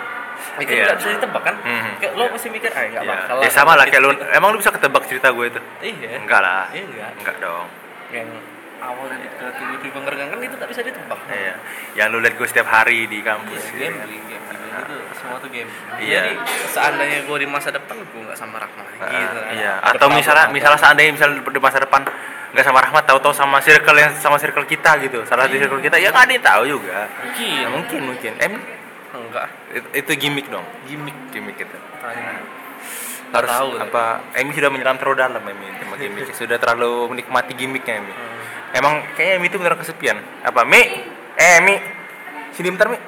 itu iya. nggak bisa ditebak kan Mhm. kayak lo pasti mikir ah nggak Iya. bakal Ya sama lah kayak lu. Gitu. Emang lu bisa ketebak cerita gue itu? iya Enggak lah. iya enggak Enggak dong. Yang awalnya ke tiba-tiba ngerenggang kan itu nggak bisa ditebak Iya. Yang lu lihat gue setiap hari di kampus. Iya, gambling, gambling itu semua tuh game. Iya. Jadi seandainya gue di masa depan gue nggak sama Rahma lagi. Ah, gitu. iya. Ada Atau misalnya misalnya seandainya misal di masa depan nggak sama Rahmat tahu-tahu sama circle yang sama circle kita gitu. Salah di circle kita ya nggak ada yang tahu juga. Mungkin. Ya, mungkin mungkin. Em enggak. itu, itu gimmick dong. Gimmick gimmick itu. Tanya. Harus tahu, apa? Emi sudah menyelam terlalu dalam Emi sama gimmick. sudah terlalu menikmati gimmicknya Emi. Hmm. Emang kayaknya Emi itu benar kesepian. Apa Mi? Eh Mi, sini bentar Mi.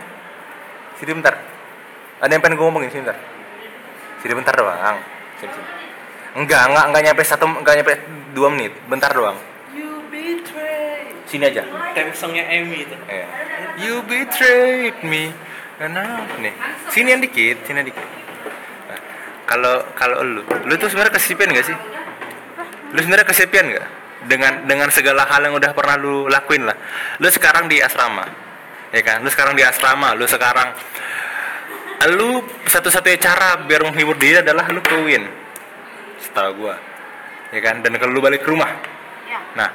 Sini bentar. ada yang pengen gue ngomongin sini bentar sini bentar doang sini sini enggak enggak enggak nyampe satu enggak nyampe dua menit bentar doang You betray. sini aja Tem songnya Amy itu. Iya. You betrayed me. Kenapa nih? Sini yang dikit, sini yang dikit. Kalau kalau lu, lu tuh sebenarnya kesepian gak sih? Lu sebenarnya kesepian gak? Dengan dengan segala hal yang udah pernah lu lakuin lah. Lu sekarang di asrama, ya kan? Lu sekarang di asrama, lu sekarang lu satu-satunya cara biar menghibur diri adalah lu kawin. Setahu gua. Ya kan? Dan kalau lu balik ke rumah, Ya. Nah,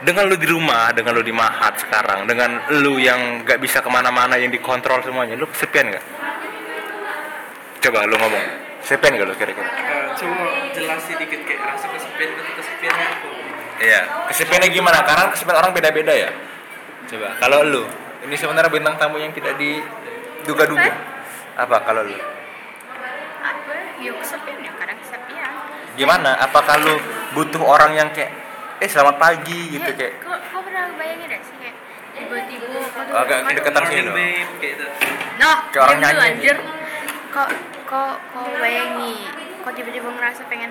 dengan lu di rumah, dengan lu di mahat sekarang, dengan lu yang gak bisa ke mana-mana, yang dikontrol semuanya, lu kesepian gak? Coba lu ngomong, kesepian gak lu kira-kira? Eh, coba jelasin dikit kayak rasa kesepian itu kesepiannya apa? Iya, kesepiannya gimana? Karena kesepian orang beda-beda ya. Coba, kalau lu, ini sebenarnya bintang tamu yang tidak diduga-duga. Apa kalau lu? Apa? Ya kesepian ya, kadang kesepian. Gimana? Apakah lu butuh orang yang kayak, eh selamat pagi gitu Ya, kayak? kok, kok pernah bayangin gak sih kayak tiba-tiba Agak deketan sini dong. babe kayak itu. Noh, Kayak orang dulu, nyanyi anjir. Kok kok kok bayangi, kok tiba-tiba ngerasa pengen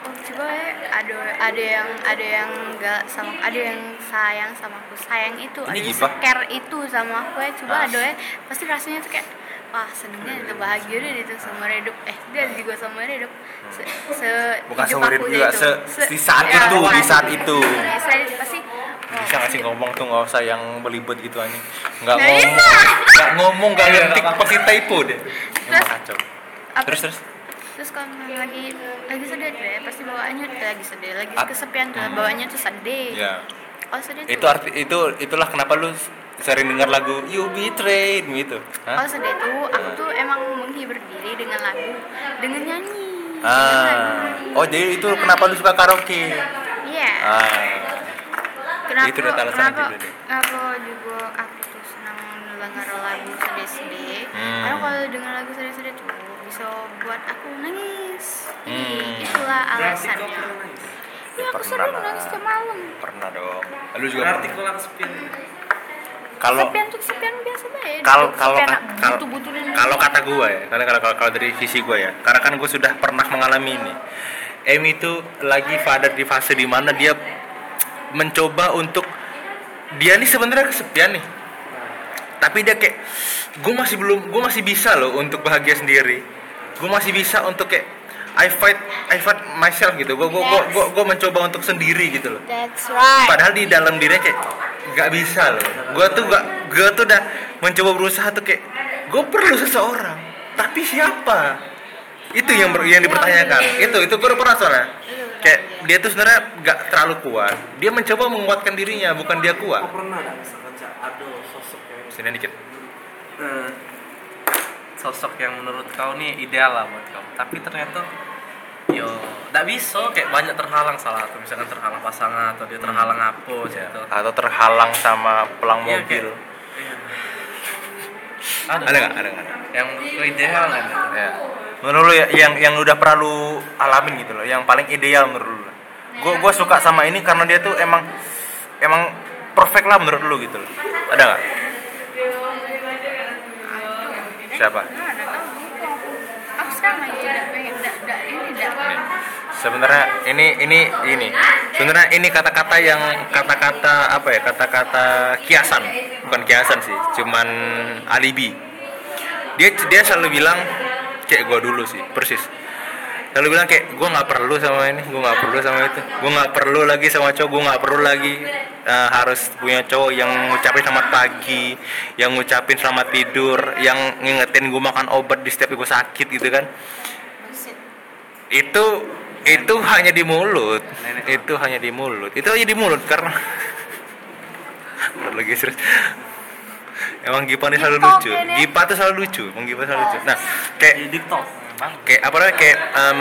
oh coba ya ada ada yang ada yang enggak sama ada yang sayang sama aku. Sayang itu Ini ada care itu sama aku ya. Coba Ah. ada ya. Pasti rasanya tuh kayak wah senengnya itu bahagia deh itu seumur hidup eh dia juga seumur hidup se, se Bukan seumur aku hidup juga, itu. se- di saat ya, itu, di saat itu. Di saat itu pasti oh, bisa nggak sih ngomong tuh nggak usah yang belibet gitu aja nggak ngomong. nggak ngomong nggak ngetik pasti typo deh. Emang Terus? kacau apa- terus terus? Terus kalau lagi lagi sedih tuh ya pasti bawaannya tuh lagi sedih lagi Ap- kesepian tuh bawaannya tuh sedih. Ya kalau sedih tuh itu arti itu itulah kenapa lu sering dengar lagu You Betrayed Me itu kalau Hah? sedih tuh aku tuh emang menghibur diri dengan lagu dengan nyanyi dengan ah nyanyi. oh jadi itu kenapa lu suka karaoke? Iya. Ah. Kenapa itu udah alasan kenapa juga deh. kenapa juga aku tuh senang dengar lagu sedih-sedih? Hmm. karena kalau dengar lagu sedih-sedih tuh bisa buat aku nangis. Jadi, Hmm. itulah alasannya? Iya aku Pernah sering nangis tiap malam. Pernah dong. Lu juga Berarti lah kesepian. kalau Kesepian tuh kesepian biasa banget. kalau kalau kalau kalau kata gue ya karena kalau kalau, kalau dari sisi gue ya karena kan gue sudah pernah mengalami ini. Emi itu lagi pada di fase di mana dia mencoba untuk dia nih sebenarnya kesepian nih. Tapi dia kayak gue masih belum gue masih bisa loh untuk bahagia sendiri gue masih bisa untuk kayak I fight I fight myself gitu. Gue gue gue gue, gue mencoba untuk sendiri gitu loh. That's right. padahal di dalam dirinya kayak nggak bisa loh. Gue tuh gak gue tuh udah mencoba berusaha tuh kayak gue perlu seseorang tapi siapa? Itu yang ber- yang dipertanyakan. Itu itu gue udah pernah soalnya. Kayak dia tuh sebenarnya nggak terlalu kuat. Dia mencoba menguatkan dirinya bukan dia kuat. Pernah misalkan ada sosok yang sini dikit. Eh, sosok yang menurut kau nih ideal lah buat kau tapi ternyata yo tidak bisa. Kayak banyak terhalang salah atau misalkan terhalang pasangan atau dia terhalang apa gitu. Atau terhalang sama pelang Iya, mobil. kayak- iya. ada ada nggak? ada nggak? Yang ideal kan ya menurut lu ya, yang yang udah pernah lu alamin gitu loh. Yang paling ideal menurut lu. Gue gue suka sama ini karena dia tuh emang emang perfect lah menurut lu gitu loh. Ada nggak siapa Nah, ada tahu. Aku sekarang lagi tidak pengen, tidak, tidak, ini tidak. Nih. sebenarnya ini ini ini. Sebenarnya ini kata-kata yang kata-kata apa ya kata-kata kiasan. Bukan kiasan sih cuman alibi. Dia dia selalu bilang kayak gua dulu sih persis selalu bilang kayak gua nggak perlu sama ini gua nggak perlu sama itu. Gua nggak perlu lagi sama cowok gua nggak perlu lagi eh, harus punya cowok yang ngucapin selamat pagi yang ngucapin selamat tidur yang ngingetin gua makan obat di setiap gua sakit gitu kan. Itu itu hanya di mulut. Nenek. itu hanya di mulut. Itu hanya di mulut karena lagi serius. Emang Gipa ini selalu lucu. Gipa tuh selalu lucu. Emang Gipa selalu lucu. Nah kayak di TikTok. bang kayak apa namanya kayak em,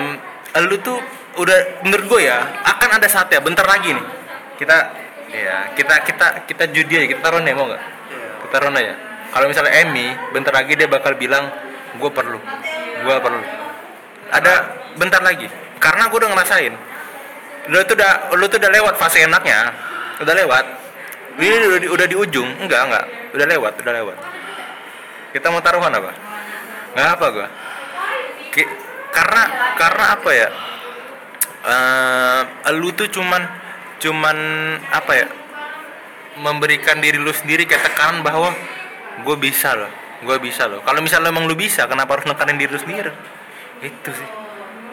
lu tuh udah menurut gue ya akan ada saatnya bentar lagi nih. Kita ya kita kita kita judi aja kita taruh nih mau nggak? Kita taruh aja. Kalau misalnya Emmy bentar lagi dia bakal bilang gue perlu gue perlu. Ada bentar lagi. Karena gue udah ngerasain lu tuh udah lu tuh udah lewat fase enaknya udah lewat. Ini udah di, udah di ujung enggak enggak. Udah lewat udah lewat. Kita mau taruhan apa? Nggak apa gua Ki- karena karena apa ya? Eh lu tuh cuman cuman apa ya? Memberikan diri lu sendiri kayak tekanan bahwa gue bisa loh gue bisa loh. Kalau misalnya emang lu bisa kenapa harus nekanin diri lu sendiri? Itu sih.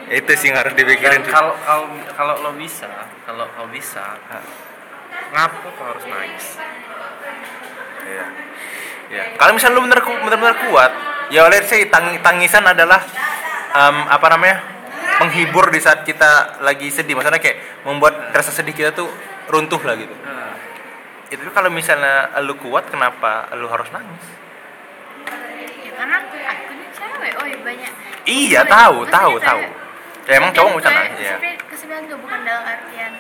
Itu sih yang harus dipikirin kalau kalau kalau lo bisa kalau lo bisa ngapa kau harus nangis? Iya. Ya. Kalau misalnya lu bener benar-benar kuat, ya let's say tang tangisan adalah em, apa namanya? menghibur di saat kita lagi sedih. Maksudnya kayak membuat rasa sedih kita tuh runtuh lah gitu. Itu kalau misalnya lu kuat, kenapa lu harus nangis? ya karena aku aku ini cewek oh ya banyak Iya, Cewek. tahu, Maksudnya tahu, cewek. tahu. Ya emang cowok nggak Kesedihan- nangis ya. kesedihan tuh bukan dalam artian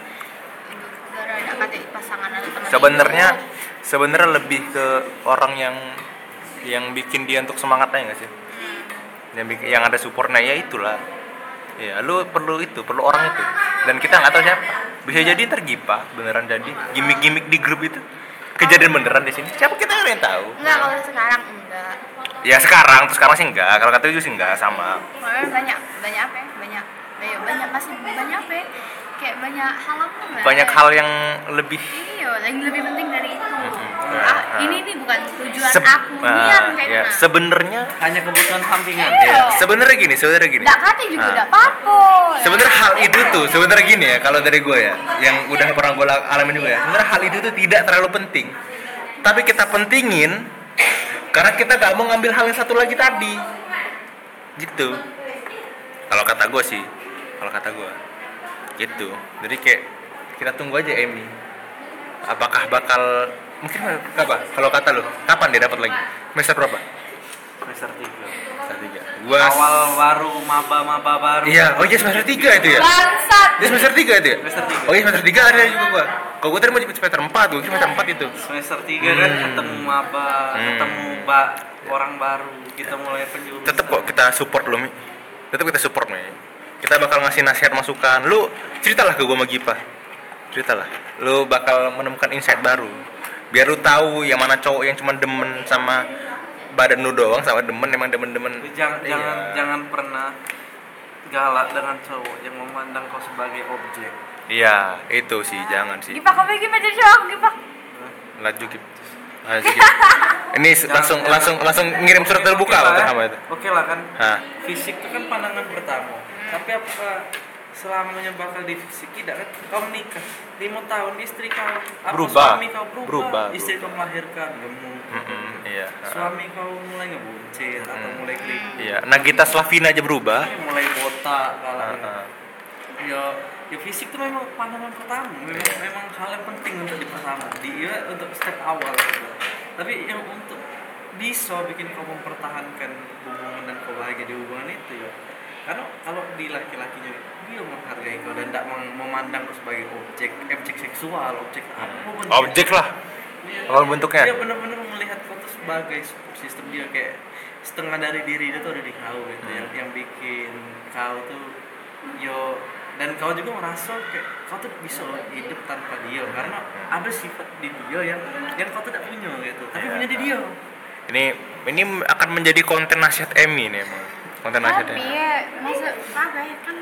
gara ada kata pasangan atau teman Sebenarnya hidup. sebenarnya lebih ke orang yang yang bikin dia untuk semangatnya nggak sih? Yang yang ada supportnya ya itulah. Ya, lu perlu itu, perlu orang itu. Dan kita nggak tahu siapa. Bisa jadi tergipa, beneran jadi gimmick-gimmick di grup itu. Kejadian beneran di sini. Siapa kita nggak yang tahu. enggak kalau sekarang enggak Ya sekarang, terus sekarang sih enggak. Kalau kata itu sih enggak sama. Banyak banyak apa ya banyak banyak banyak masih banyak apa ya kayak banyak hal apa nggak? Banyak hal yang lebih iya yang lebih penting dari itu Nah, ah, nah. ini nih bukan tujuan Seb- aku nah, niat kayak ya, sebenarnya hanya kebutuhan sampingan Iya. ya, sebenarnya gini, sebenarnya gini. nggak kata juga Ah. nggak apa-apa Sebenarnya hal itu tuh, sebenarnya gini ya, kalau dari gue ya, yang udah pernah gue alamin juga ya, sebenarnya hal itu tuh tidak terlalu penting. Tapi kita pentingin karena kita gak mau ngambil hal yang satu lagi tadi, gitu. Kalau kata gue sih, kalau kata gue, gitu. Jadi kayak kita tunggu aja Emi. Apakah bakal mungkin apa? Kalau kata lo, kapan dia dapat lagi? Semester berapa? semester tiga Semester tiga. Gua awal baru maba maba baru Iya, oh iya semester tiga itu ya. bangsat Dia semester 3 itu ya? Semester tiga. Oh iya semester 3 ada juga gua. Kalau gua tadi mau semester 4, gua kira semester 4 itu. semester tiga kan Hmm. ketemu maba Hmm. ketemu mbak orang baru kita mulai penjurusan Tetep kok kita support lo, Mi. Tetep kita support, Mi. Kita bakal ngasih nasihat masukan. Lu ceritalah ke gua sama Gipa. Ceritalah. Lu bakal menemukan insight baru. Biar lu tahu yang mana cowok yang cuma demen sama badan lu doang sama demen emang demen-demen. jangan Iya. jangan jangan pernah galak dengan cowok yang memandang kau sebagai objek Iya, itu sih, jangan sih. gipak apa gimana jadi cowok gipak Laju Gip. Laju Gip. Ini s- langsung langsung langsung ngirim surat terbuka Oke apa lah ya. apa itu? oke lah kan Hah. fisik itu kan pandangan pertama tapi apakah selamanya bakal di fisik tidak kan kau menikah lima tahun istri kau apa Berubah. suami kau berubah, Berubah, istri kau melahirkan gemuk Mm-mm, iya. suami kau mulai ngebuncit atau mulai klik Iya. Nagita Slavina aja berubah. mulai botak kalau Heeh. ya ya fisik itu memang pandangan pertama memang Iya. memang hal yang penting untuk di pertama di ya, untuk step awal gitu. tapi yang untuk bisa bikin kau mempertahankan hubungan dan kau bahagia di hubungan itu ya karena kalau di laki-lakinya dia menghargai kau dan tidak mem- memandang kau sebagai objek objek seksual objek apa Objek lah. Kalau bentuknya. dia benar-benar melihat kau tuh sebagai system dia kayak setengah dari diri dia tuh ada di kau gitu yang yang bikin kau tuh yo dan kau juga merasa kayak kau tuh bisa loh hidup tanpa dia karena ada sifat di dia yang yang kau tidak punya gitu tapi Iya. punya di dia Ini ini akan menjadi konten nasihat Emmy nih emang. Konten Emmy. ya masa apa ya kan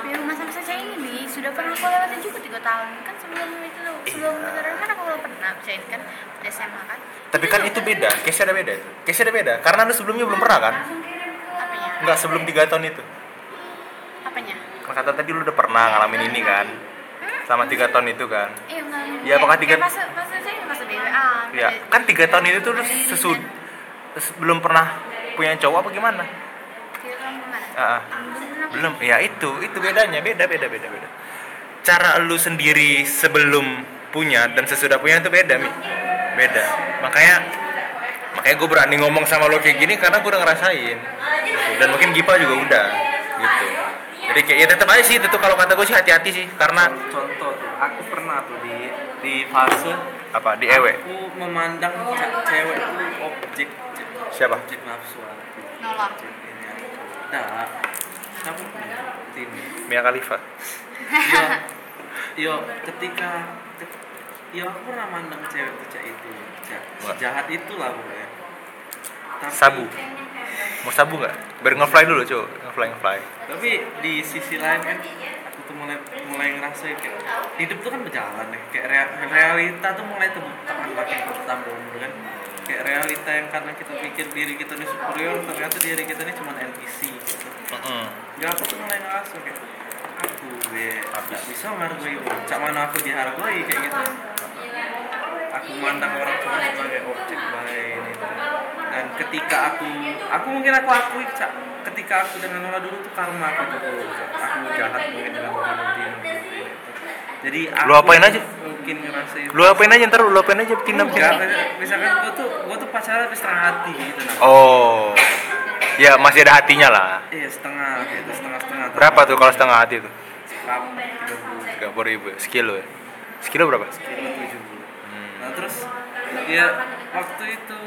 di masa-masa saya ini sudah pernah aku lewatin juga tiga tahun kan sebelum itu sebelum Iya. pacaran kan aku udah pernah saya kan SMA kan Tapi kan itu beda. Case ada beda itu. Case ada beda. Karena lu sebelumnya belum pernah kan? apanya Enggak sebelum 3 tahun itu. apanya Kan kata tadi lu udah pernah ngalamin ini kan? Selama 3 tahun itu kan. iya Ya, apakah tiga- kayak masa masa saya Ya, kan 3 tahun itu tuh sesud belum pernah punya cowok apa gimana? ah. belum belum. Ya itu itu bedanya. Beda beda beda beda. Cara lu sendiri sebelum punya dan sesudah punya itu beda mi. Beda. Makanya makanya gue berani ngomong sama lo kayak gini karena gue udah ngerasain. Gitu. dan mungkin Gipa juga udah gitu. Jadi kayak ya tetap aja sih itu kalau kata gue sih hati-hati sih. Karena contoh tuh aku pernah tuh di di fase apa? Di ewe? aku memandang ce- cewek itu objek siapa? Nolak. Nah, kamu tim. Mia Khalifa. Yo, yo, ketika, ket- yo aku pernah mandang cewek itu. Cak itu, sejahat itulah pokoknya. Tapi- sabu. Mau sabu nggak? Biar ngefly dulu coba ngefly ngefly. Tapi di sisi lain kan aku tuh mulai mulai ngerasa kayak hidup tuh kan berjalan ya kayak rea- realita tuh mulai terbukti makin bertambah umur kan kayak realita yang karena kita pikir diri kita ini superior ternyata diri kita ini cuma NPC gitu. ya aku tuh mulai ngerasa kayak aku ya nggak bisa menghargai orang cak mana aku dihargai kayak gitu aku mandang orang cuma sebagai objek baik ini dan ketika aku aku mungkin aku akui cak ketika aku dengan Nola dulu tuh karma aku Cak. aku jahat mungkin dengan Nola dulu jadi aku Lu apain aja? mungkin ngerasain. Lu apain aja ntar lu apain aja tinam Enggak, misalkan gua tuh gua tuh pacaran tapi setengah hati gitu nah oh. Ya masih ada hatinya lah. Iya setengah gitu setengah setengah. Berapa tuh kalau setengah hati tuh? Tiga puluh ribu sekilo ya? Sekilo berapa? Kilo tujuh puluh. Nah terus ya waktu itu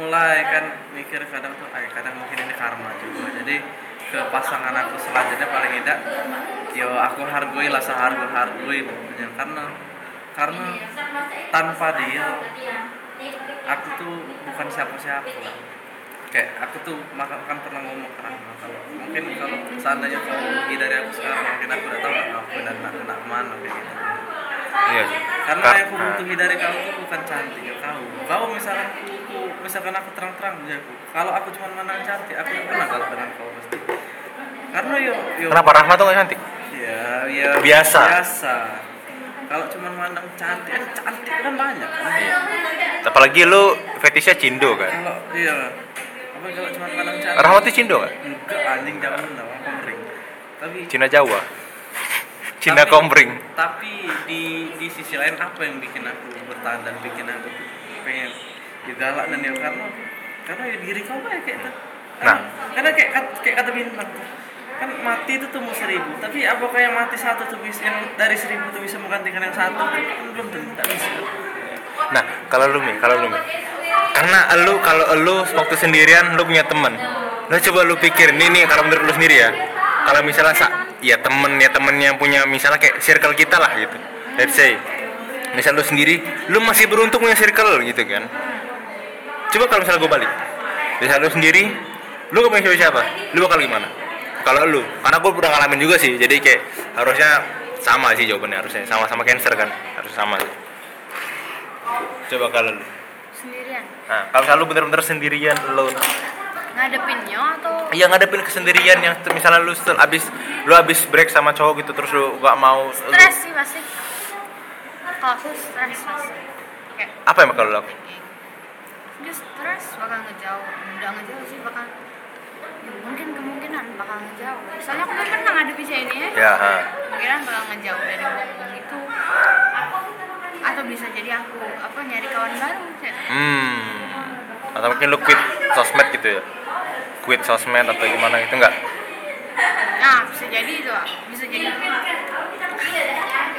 mulai kan mikir kadang tuh ay kadang mungkin ini karma juga. Jadi ke pasangan aku selanjutnya tidak yo aku hargai lah seharga hargai pokoknya. Karena karena tanpa dia aku tuh bukan siapa-siapa. Lah kayak aku tuh makan kan pernah ngomong ke Rahma kalau mungkin kalau seandainya kau pergi dari aku sekarang mungkin aku udah tahu gak aku dan aku nak mana kayak gitu. Iya. Karena Kar- yang aku butuhi dari kamu tuh bukan cantik ya kau. Kau misalkan aku misalkan aku terang-terang ya aku. Kalau aku cuma menang cantik aku gak pernah kalau dengan kau pasti karena yo yo kenapa? Rahma tuh gak cantik? Ya ya Biasa. biasa. Kalau cuma mandang cantik kan cantik kan banyak. Kan apalagi lu fetishnya cindo kan? Kalau iya. Apa kalau cuma mandang cantik? Rahma tuh cindo gak enggak anjing jangan orang komering tapi Cina Jawa. Cina Tapi- Komering tapi di di sisi lain apa yang bikin aku bertahan dan bikin aku pengen ya galak dan ya karena karena ya diri kau kayak kayak itu Nah. karena kayak kayak kata bintang kan mati itu tumbuh seribu tapi apakah yang mati satu tuh bisa yang dari seribu tuh bisa menggantikan yang satu kan belum tentu tak bisa Nah, kalau lu Mi, kalau lu Mi. Karena lu kalau lu waktu sendirian lu punya teman. Lu coba lu pikir ini nih kalau menurut lu sendiri ya. Kalau misalnya sa ya temen ya temen yang punya misalnya kayak circle kita lah gitu. Let's say misal lu sendiri, lu masih beruntung punya circle gitu kan. Coba kalau misalnya gue balik. Misal lu sendiri, lu gak punya siapa siapa, lu bakal gimana? Kalau lu, karena gue udah ngalamin juga sih, jadi kayak harusnya sama sih jawabannya harusnya sama-sama cancer kan, harus sama sih. Coba kalau lu. sendirian Nah, kalau misalnya lu bener-bener sendirian alone. ngadepinnya atau Iya ngadepin kesendirian yang misalnya lu setel abis lu abis break sama cowok gitu terus lu gak mau lu- stres sih pasti kalau aku stres pasti kayak apa yang bakal lu lakuin? dia stres bakal ngejauh udah ngejauh sih bakal mungkin kemungkinan bakal ngejauh soalnya aku kan pernah ngadepi si ini ya Ya, ha. kemungkinan bakal ngejauh dari ngomong itu atau bisa jadi aku apa nyari kawan baru. Hmm. Atau mungkin lu quit sosmed gitu ya? Quit sosmed atau gimana gitu enggak? nah bisa jadi itu bisa jadi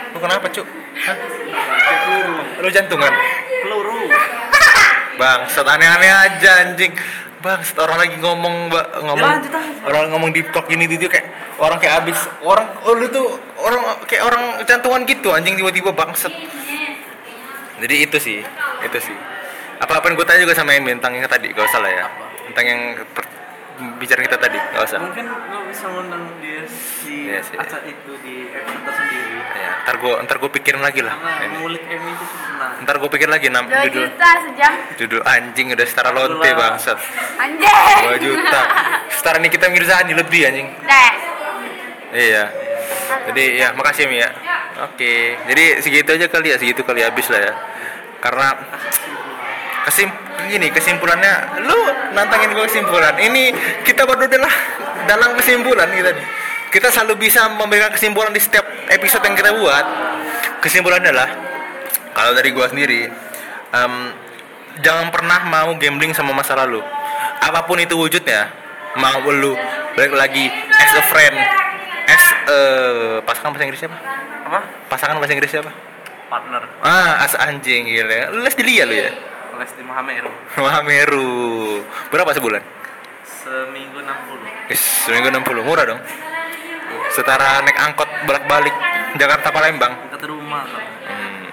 Lu kenapa, Cuk? Hah? Lu jantungan? peluru Bang, set aneh-aneh aja anjing. Bang, orang lagi ngomong ba- ngomong Ya, orang ngomong di talk ini video kayak orang kayak abis orang oh lu tuh orang kayak orang jantungan gitu anjing tiba-tiba bangset. Jadi itu sih, itu sih. Apa-apa yang gue tanya juga sama yang tentang yang tadi, gak usah lah ya. Tentang yang bicara kita tadi, gak usah. mungkin lo bisa ngundang dia di Iya sih. acara itu di episode tersendiri Ya, ntar gue ntar gue pikirin lagi lah. Ini. ngulik Emi itu senang Ntar gue pikir lagi nam dua judul juta sejam judul anjing udah setara lonte bangsat. anjay 2 juta. Setara Nikita Mirzani lebih anjing. deh Iya. Jadi ya makasih Mi ya. Oke. Jadi segitu aja kali ya, segitu kali habis lah ya. Karena kesim gini kesimpulannya lu nantangin gue kesimpulan. Ini kita berdua adalah dalam kesimpulan kita nih. Kita selalu bisa memberikan kesimpulan di setiap episode yang kita buat. Kesimpulannya adalah kalau dari gua sendiri em, jangan pernah mau gambling sama masa lalu. Apa pun itu wujudnya, mau lu balik lagi as a friend, as eh pasangan bahasa Inggris siapa? apa Pasangan bahasa Inggris siapa? partner Ah, as anjing gila. Lu les di Lia lu ya? Les di Mahameru Wah, Meru. Berapa sebulan? seminggu 60 Is, seminggu 60 murah dong. Setara naik angkot bolak-balik Jakarta Palembang. dekat rumah kan. Hmm.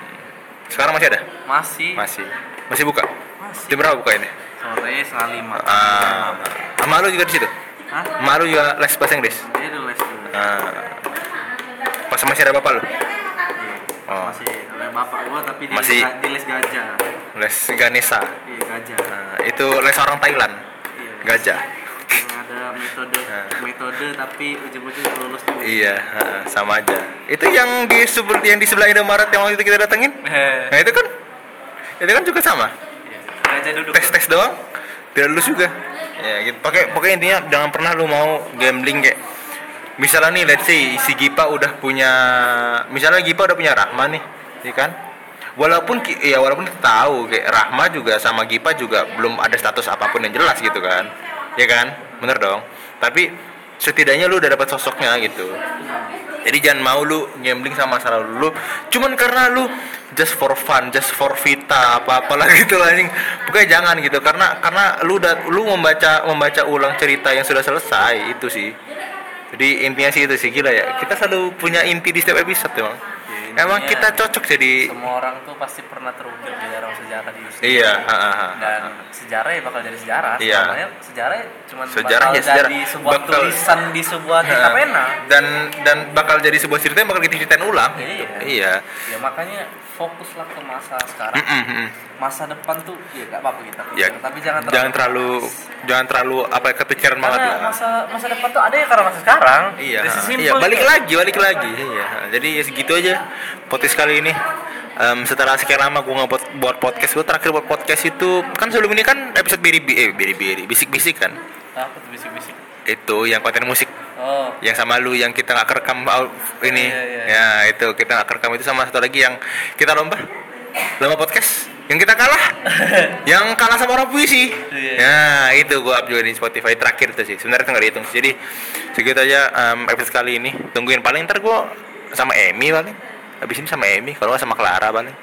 Sekarang masih ada? masih Masih. Masih buka? masih Jam berapa buka ini? sore setengah lima Ah, sama lu juga di situ? Hah? Sama lu juga les bahasa Inggris? dulu les dulu Ah. Pas masih ada bapak lu? Oh, masih bapak gua tapi di, Masih- di les gajah les Ganesha. iya gajah Nah, itu les orang Thailand. iya Gajah. yang ada metode Nah. metode tapi ujung-ujung lulus juga Iya, heeh, sama aja. Itu yang di yang di sebelah Indomaret yang waktu itu kita datengin. Nah, itu kan itu kan juga sama. iya. duduk Tes tes doang. Tidak lulus juga. Ya, gitu. Pakai pokoknya intinya jangan pernah lu mau gambling kayak misalnya nih let's say si Gipa udah punya misalnya Gipa udah punya Rahma nih, ya kan? Walaupun ya walaupun kita tahu kayak Rahma juga sama Gipa juga belum ada status apa pun yang jelas gitu kan. Ya kan? Bener dong. Tapi setidaknya lu udah dapat sosoknya gitu. Jadi jangan mau lu gambling sama masa lalu lu cuman karena lu just for fun, just for vita apa apalah gitu lah. Pokoknya jangan gitu karena karena lu udah lu membaca membaca ulang cerita yang sudah selesai itu sih. Jadi intinya sih itu sih gila ya. Kita selalu punya inti di setiap episode emang. Ya, Emang intinya- kita cocok jadi semua orang tuh pasti pernah terukir di dalam sejarah di iya, ha, ha, ha, dan sejarah ya bakal jadi sejarah Iya. Sebenarnya sejarah cuma Sejarah bakal ya sejarah. jadi sebuah Bakal- tulisan di sebuah tinta pena dan dan bakal jadi sebuah cerita yang bakal kita ceritain ulang. Iya. Iya. ya makanya fokuslah ke masa sekarang Mm-mm, mm. masa depan tuh ya gak apa-apa kita Ya, pikir, tapi jangan jangan terlalu jangan terlalu apa kepikiran banget lah. masa masa depan tuh ada ya karena masa sekarang Iya, iya balik gitu. lagi, balik lagi. Iya. Jadi ya segitu aja podcast kali ini. Em, setelah sekian lama gue nggak buat, buat podcast, gue terakhir buat podcast itu kan sebelum ini kan episode biri eh biri biri bisik bisik kan. apa tuh bisik-bisik? Itu yang konten musik. Oh. Yang sama lu yang kita nggak kerekam au- ini. Iya, iya, ya itu kita nggak kerekam itu sama satu lagi yang kita lomba. Lomba podcast. Yang kita kalah. Yang kalah sama orang puisi. Iya. ya itu gua up juga di Spotify terakhir itu sih. Sebenarnya itu nggak dihitung jadi segitu aja em, episode kali ini. Tungguin. Paling ntar gua sama Emi paling habis ini sama Emi kalau nggak sama Clara paling.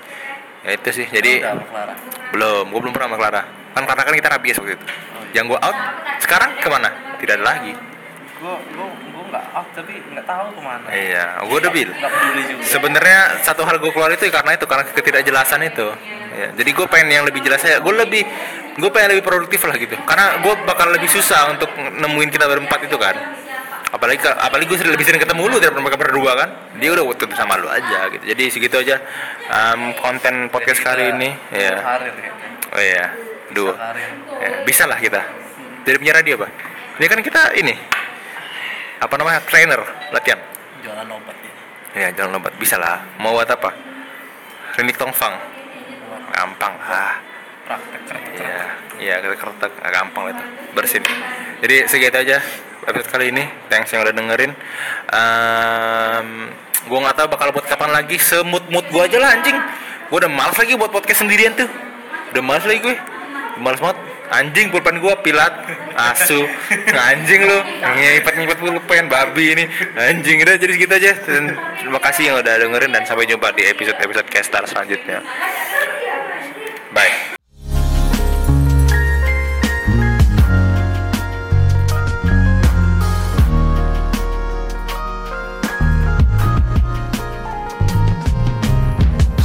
Ya itu sih. Jadi Clara. belum. Gua belum pernah sama Clara. Kan karena kan kita rabies waktu itu. Yang gua out sekarang ke mana? Tidak ada lagi. Gua gua gua nggak out tapi nggak tahu ke mana. Iya gua udah bil. Sebenarnya satu hal gue keluar itu karena itu karena ketidakjelasan itu. Ya, jadi gue pengen yang lebih jelas aja. Gue lebih gue pengen lebih produktif lah gitu. Karena gue bakal lebih susah untuk nemuin kita berempat itu kan apalagi apalagi gue lebih sering ketemu lu daripada mereka berdua kan? Dia udah tutup sama lu aja gitu. Jadi segitu aja um, konten podcast kali ini ya karir ya oh iya. Dua ya, bisa lah kita. Dari penyiar radio apa? Ini kan kita ini apa namanya trainer latihan. Jualan obat ya. Ya jangan lompat, bisa lah. Mau buat apa? Klinik Tongfang. Gampang. Ah. praktek praktek Iya, iya kertek gampang itu. Bersin. Jadi segitu aja episode kali ini. Thanks yang udah dengerin. Um, gua nggak tahu bakal buat kapan lagi. Semut mut gua aja lah anjing. Gua udah males lagi buat podcast sendirian tuh. Udah males lagi gue. Males banget. Anjing pulpen gua pilat, asu, anjing lu, ngipet ngipet pulpen babi ini, anjing udah jadi segitu aja. Terima kasih yang udah dengerin dan sampai jumpa di episode episode Kestar selanjutnya.